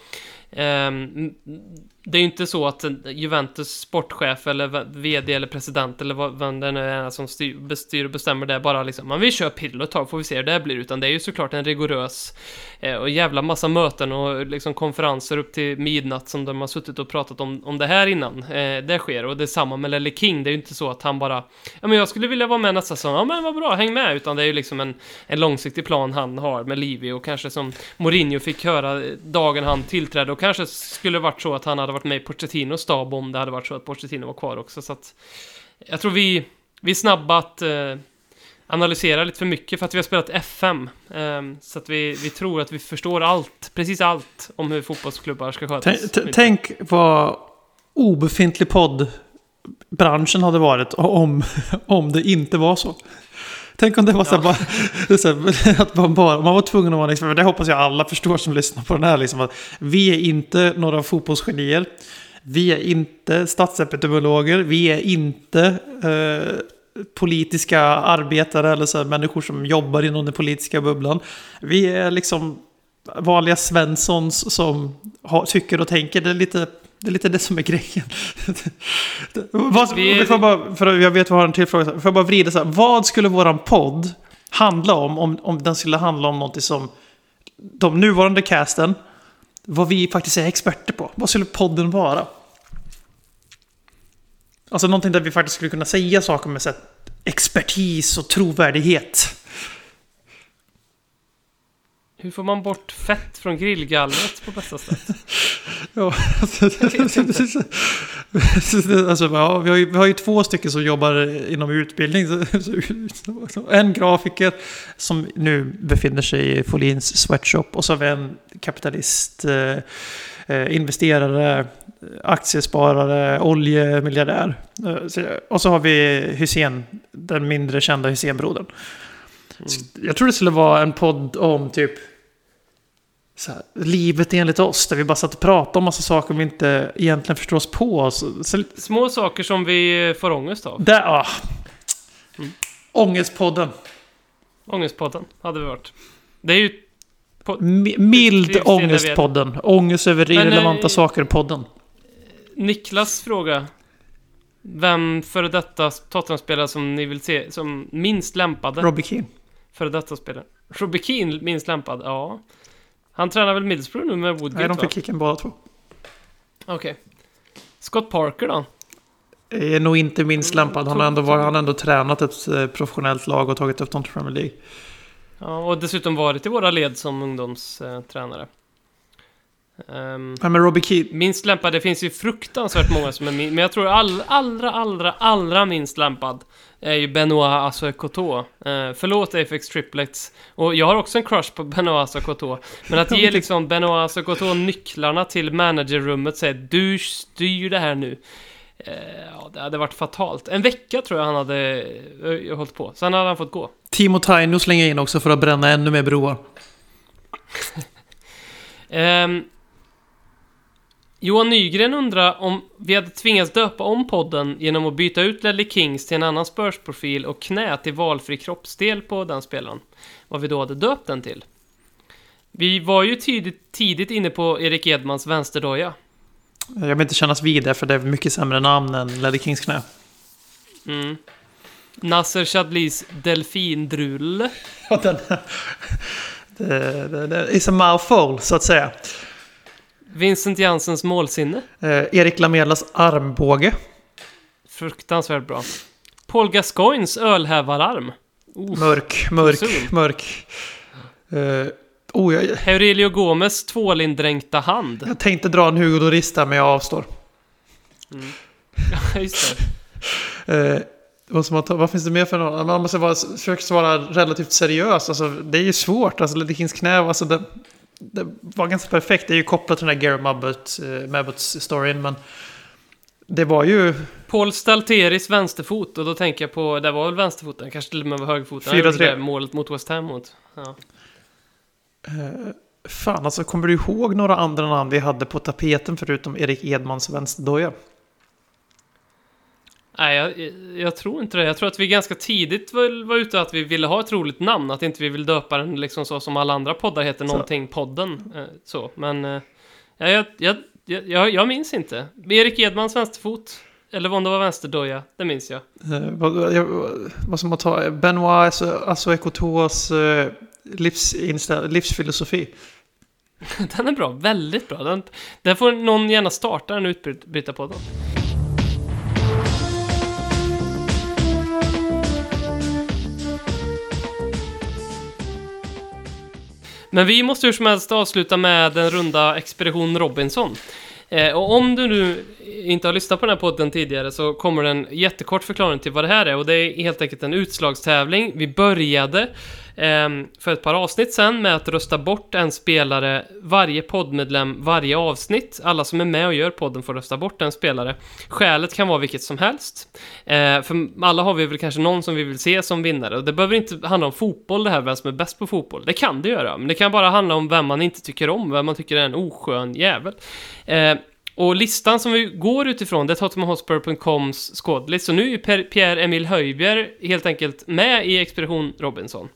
um, det är ju inte så att Juventus sportchef eller VD eller president eller vad vem det nu är som styr, bestyr och bestämmer det bara liksom, man vi kör Pirlo ett tag får vi se hur det blir, utan det är ju såklart en rigorös eh, och jävla massa möten och liksom konferenser upp till midnatt som de har suttit och pratat om, om det här innan eh, det sker, och det är samma med Lelle King, det är ju inte så att han bara, ja men jag skulle vilja vara med nästa säsong, ja men vad bra, häng med, utan det är ju liksom en, en långsiktig plan han har med Livi och kanske som Mourinho fick höra dagen han tillträdde. Och kanske skulle varit så att han hade varit med i Pochettinos stab om det hade varit så att Pochettino var kvar också. Så att jag tror vi, vi är snabba att eh, analysera lite för mycket för att vi har spelat FM. Eh, så att vi, vi tror att vi förstår allt, precis allt om hur fotbollsklubbar ska skötas. Tänk, tänk vad obefintlig podd branschen hade varit om, om det inte var så. Tänk om det var så, här, Ja. bara, så här, att man, bara, man var tvungen att vara liksom, det hoppas jag alla förstår som lyssnar på den här. Liksom, att vi är inte några fotbollsgenier. Vi är inte statsepidemiologer. Vi är inte eh, politiska arbetare eller så här, människor som jobbar inom den politiska bubblan. Vi är liksom vanliga Svenssons som har, tycker och tänker. Det är lite det, är lite det som är grejen. vad, Vi- får bara, för jag vet jag har en till fråga. Får jag bara vrida så här. Vad skulle våran podd handla om, om om den skulle handla om något som de nuvarande casten, vad vi faktiskt är experter på? Vad skulle podden vara? Alltså någonting där vi faktiskt skulle kunna säga saker med så här, expertis och trovärdighet. Hur får man bort fett från grillgallret på bästa sätt? Ja, inte. alltså, ja, vi, har ju, vi har ju två stycken som jobbar inom utbildning. En grafiker som nu befinner sig i Folins sweatshop och så har vi en kapitalist, eh, eh, investerare, aktiesparare, oljemiljardär. Eh, Och så har vi Hussein, den mindre kända Hussein-brodern. Jag tror det skulle vara en podd om typ så här, livet enligt oss, där vi bara satt och pratade om massa saker vi inte egentligen förstår oss på. Så, så, Små saker som vi får ångest av. där, ah. Ångestpodden. Ångestpodden hade vi varit. Det är ju... Mi- Mild ångestpodden. Ångest över Men, irrelevanta eh, saker-podden. Niklas fråga. Vem före detta Tottenham-spelare som ni vill se som minst lämpade? Robbie Keane. Före detta spelare. Robbie Keane minst lämpad? Ja. Han tränar väl Middlesbrough nu med Woodgate Nej, de va? fick kicken båda två. Okej. Scott Parker då? Är nog inte minst Mm, lämpad. Han har ändå, varit, han har ändå tränat ett eh, professionellt lag och tagit upp dem till Premier League. Ja, och dessutom varit i våra led som ungdomstränare. Um, Nej, men Robbie Keane. minst lämpad, det finns ju fruktansvärt många som är min, men jag tror all, allra, allra, allra minst lämpad är ju Benoit Assokoto. Uh, förlåt Apex Triplets. Och jag har också en crush på Benoit Assokoto. Men att ge liksom Benoit Assokoto nycklarna till managerrummet och säga du styr det här nu. Eh, ja, det hade varit fatalt. En vecka tror jag han hade uh, hållit på. Sen hade han fått gå. Timo Taino slänger in också för att bränna ännu mer broar. Ehm, Johan Nygren undrar om vi hade tvingats döpa om podden genom att byta ut Ledley Kings till en annan Spurs-profil och knä till valfri kroppsdel på den spelaren. Vad vi då hade döpt den till. Vi var ju tidigt, tidigt inne på Erik Edmans vänsterdoja. Jag vill inte kännas vid det för det är mycket sämre namn än Ledley Kings knä. Mm. Nasser Chadlis delfindrul. Ja, den, det, det, det is a mouthful, så att säga. Vincent Jansens målsinne. Eh, Erik Lamelas armbåge. Fruktansvärt bra. Paul Gascoignes ölhävararm. Oh. Mörk, mörk, Sol. mörk. Eh, oh, jag, Aurelio Gomes tvålindränkta hand. jag tänkte dra en Hugo Dorista, men jag avstår. Ja, just det. Eh, vad, man tar, vad finns det mer för någon? Man måste vara, försöka svara relativt seriös. Alltså, det är ju svårt. Alltså, Ledley Kings knä, alltså, det, det var ganska perfekt. Det är ju kopplat till den här Gary Mabbott, eh, Mabbotts-storyn, men det var ju Paul Stalteris vänsterfot, och då tänker jag på, det var väl vänsterfoten, kanske till och med var högerfoten. Han 4-3. gjorde det målet mot West Ham mot. Ja. Fan, alltså kommer du ihåg några andra namn vi hade på tapeten förutom Erik Edmans vänsterdoja? Nej, jag, jag tror inte det. Jag tror att vi ganska tidigt var, var ute att vi ville ha ett roligt namn, att inte vi vill döpa den liksom så som alla andra poddar heter, Så. någonting podden. Eh, så, men eh, ja, jag, jag, jag, jag, minns inte. Erik Edmans vänsterfot, eller om det var vänsterdoja, det minns jag. Eh, vad, ska man ta? Benoit alltså, livsinstä- livsfilosofi. Den är bra, väldigt bra. Den, där får någon gärna starta en utbytarpodden. Men vi måste hur som helst avsluta med den runda Expedition Robinson. Eh, och om du nu inte har lyssnat på den här podden tidigare så kommer det en jättekort förklaring till vad det här är och det är helt enkelt en utslagstävling. Vi började eh, för ett par avsnitt sen med att rösta bort en spelare, varje poddmedlem, varje avsnitt. Alla som är med och gör podden får rösta bort en spelare. Skälet kan vara vilket som helst. Eh, för alla har vi väl kanske någon som vi vill se som vinnare och det behöver inte handla om fotboll det här, vem som är bäst på fotboll. Det kan det göra, men det kan bara handla om vem man inte tycker om, vem man tycker är en oskön jävel. Eh, och listan som vi går utifrån, det är tottenhamhotspur.coms skådlist. Så nu är Pierre-Emil Höjbjer helt enkelt med i Expedition Robinson.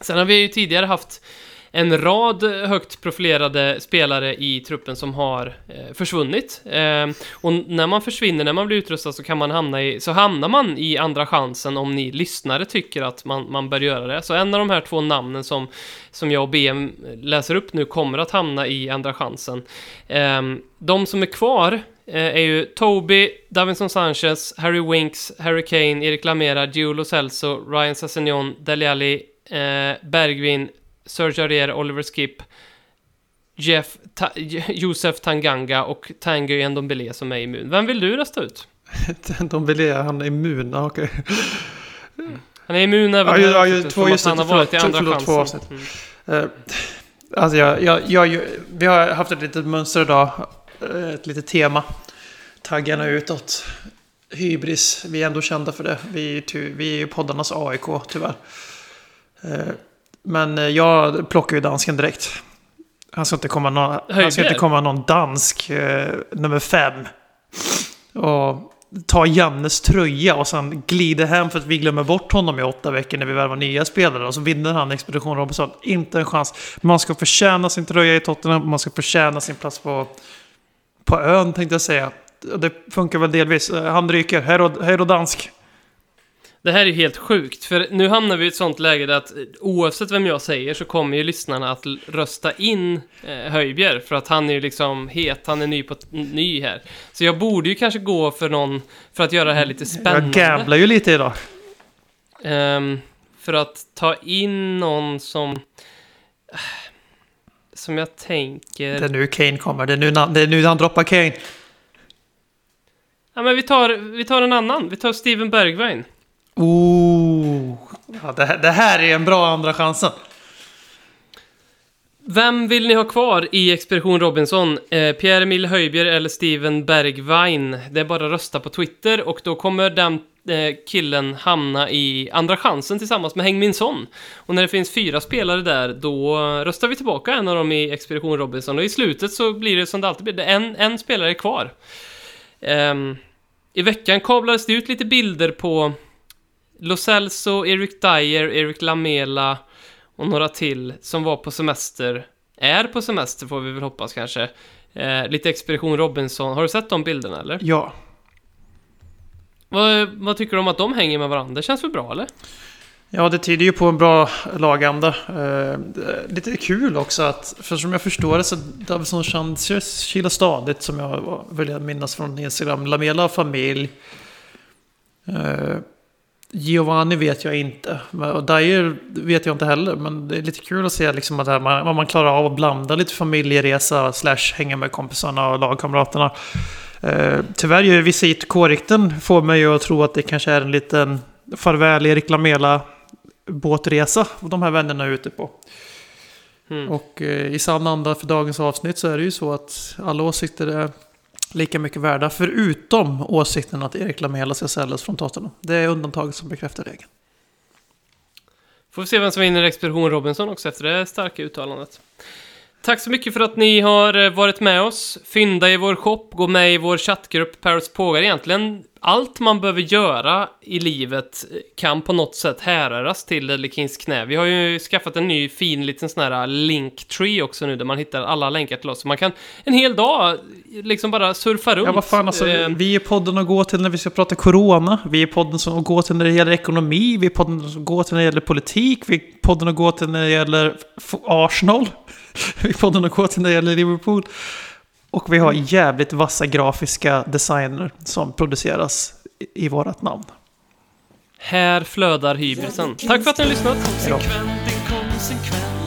Sen har vi ju tidigare haft en rad högt profilerade spelare i truppen som har eh, försvunnit. Eh, och när man försvinner, när man blir utrustad så kan man hamna i, så hamnar man i andra chansen om ni lyssnare tycker att man, man bör göra det. Så en av de här två namnen som, som jag och BM läser upp nu kommer att hamna i andra chansen. Eh, de som är kvar eh, är ju Toby, Davinson Sanchez, Harry Winks, Harry Kane, Erik Lamera, Gio Celso, Ryan Sassignon, Dele Alli, eh, Bergvin, Serge Aurier, Oliver Skip, Jeff, Ta Josef Tanganga och Tanguy Ndombele som är immun. Vem vill du rösta ut? Ndombele, han är immun, okej. Okay. Han är immun även ja, ja, ja, två, just han har varit i andra förlåt, två avsnitt. Mm. Uh, alltså, jag, jag, jag, vi har haft ett litet mönster idag, eh, ett litet tema. Taggarna utåt. Hybris, vi är ändå kända för det. Vi, vi är ju poddarnas AIK, tyvärr. Uh, men eh, jag plockar ju dansken direkt. Han ska inte komma någon, han ska inte komma någon dansk eh, nummer fem. Och ta Jannes tröja och sen glider hem för att vi glömmer bort honom i åtta veckor när vi värvar nya spelare. Och så vinner han Expedition Robinson. Inte en chans. Man ska förtjäna sin tröja i Tottenham. Man ska förtjäna sin plats på, på ön tänkte jag säga. Det funkar väl delvis. Eh, han ryker. Hej då dansk. Det här är ju helt sjukt, för nu hamnar vi i ett sånt läge att oavsett vem jag säger så kommer ju lyssnarna att rösta in eh, Höjbjer, för att han är ju liksom het, han är ny, på, ny här. Så jag borde ju kanske gå för någon, för att göra det här lite spännande. Jag gamblar ju lite idag. Um, för att ta in någon som... Som jag tänker... Det är nu Kane kommer, det är nu, det är nu han droppar Kane. Ja men vi tar, vi tar en annan, vi tar Steven Bergwijn. Oh, ja, det, det här är en bra andra chansen. Vem vill ni ha kvar i Expedition Robinson? Eh, Pierre-Emil Höjbjer eller Steven Bergwijn? Det är bara att rösta på Twitter och då kommer den eh, killen hamna i andra chansen tillsammans med Heng Son. Och när det finns fyra spelare där, då röstar vi tillbaka en av dem i Expedition Robinson. Och i slutet så blir det som det alltid blir, det är en, en spelare kvar. Eh, I veckan kablades det ut lite bilder på Lo Celso, Eric Dyer, Eric Lamela och några till som var på semester. Är på semester får vi väl hoppas kanske. Eh, lite Expedition Robinson. Har du sett de bilderna eller? Ja. Vad, vad tycker du om att de hänger med varandra? Det känns väl bra eller? Ja, det tyder ju på en bra laganda. Eh, lite kul också att, för som jag förstår det så Davison Sanchez kilar stadigt som jag vill minnas från Instagram. Lamela familj. Eh, Giovanni vet jag inte. Och Dyer vet jag inte heller. Men det är lite kul att se liksom att man, man klarar av att blanda lite familjeresa slash hänga med kompisarna och lagkamraterna. Eh, tyvärr gör visit K-rikten får mig att tro att det kanske är en liten farväl Erik Lamela båtresa de här vännerna är ute på. Mm. Och eh, i sann anda för dagens avsnitt så är det ju så att alla åsikter är lika mycket värda. Förutom åsikten att Erik Lamela ska säljas från Tottenham. Det är undantaget som bekräftar regeln. Får vi se vem som vinner Expedition Robinson också efter det starka uttalandet. Tack så mycket för att ni har eh, varit med oss. Fynda i vår shop, gå med i vår chattgrupp Paris Pågar. Egentligen allt man behöver göra i livet kan på något sätt härröras till Ledley Kings knä. Vi har ju skaffat en ny fin liten sån här linktree också nu där man hittar alla länkar till oss. Så man kan en hel dag liksom bara surfa runt. Ja, vad fan alltså. Eh, vi är podden att gå till när vi ska prata corona. Vi är podden som att gå till när det gäller ekonomi. Vi är podden att gå till när det gäller politik. Vi är podden att gå till när det gäller Arsenal. Vi är podden att gå till när det gäller Liverpool. Och vi har jävligt vassa grafiska designer som produceras i, vårat namn. Här flödar hybrisen. Tack för att ni har lyssnat. Konsekvent,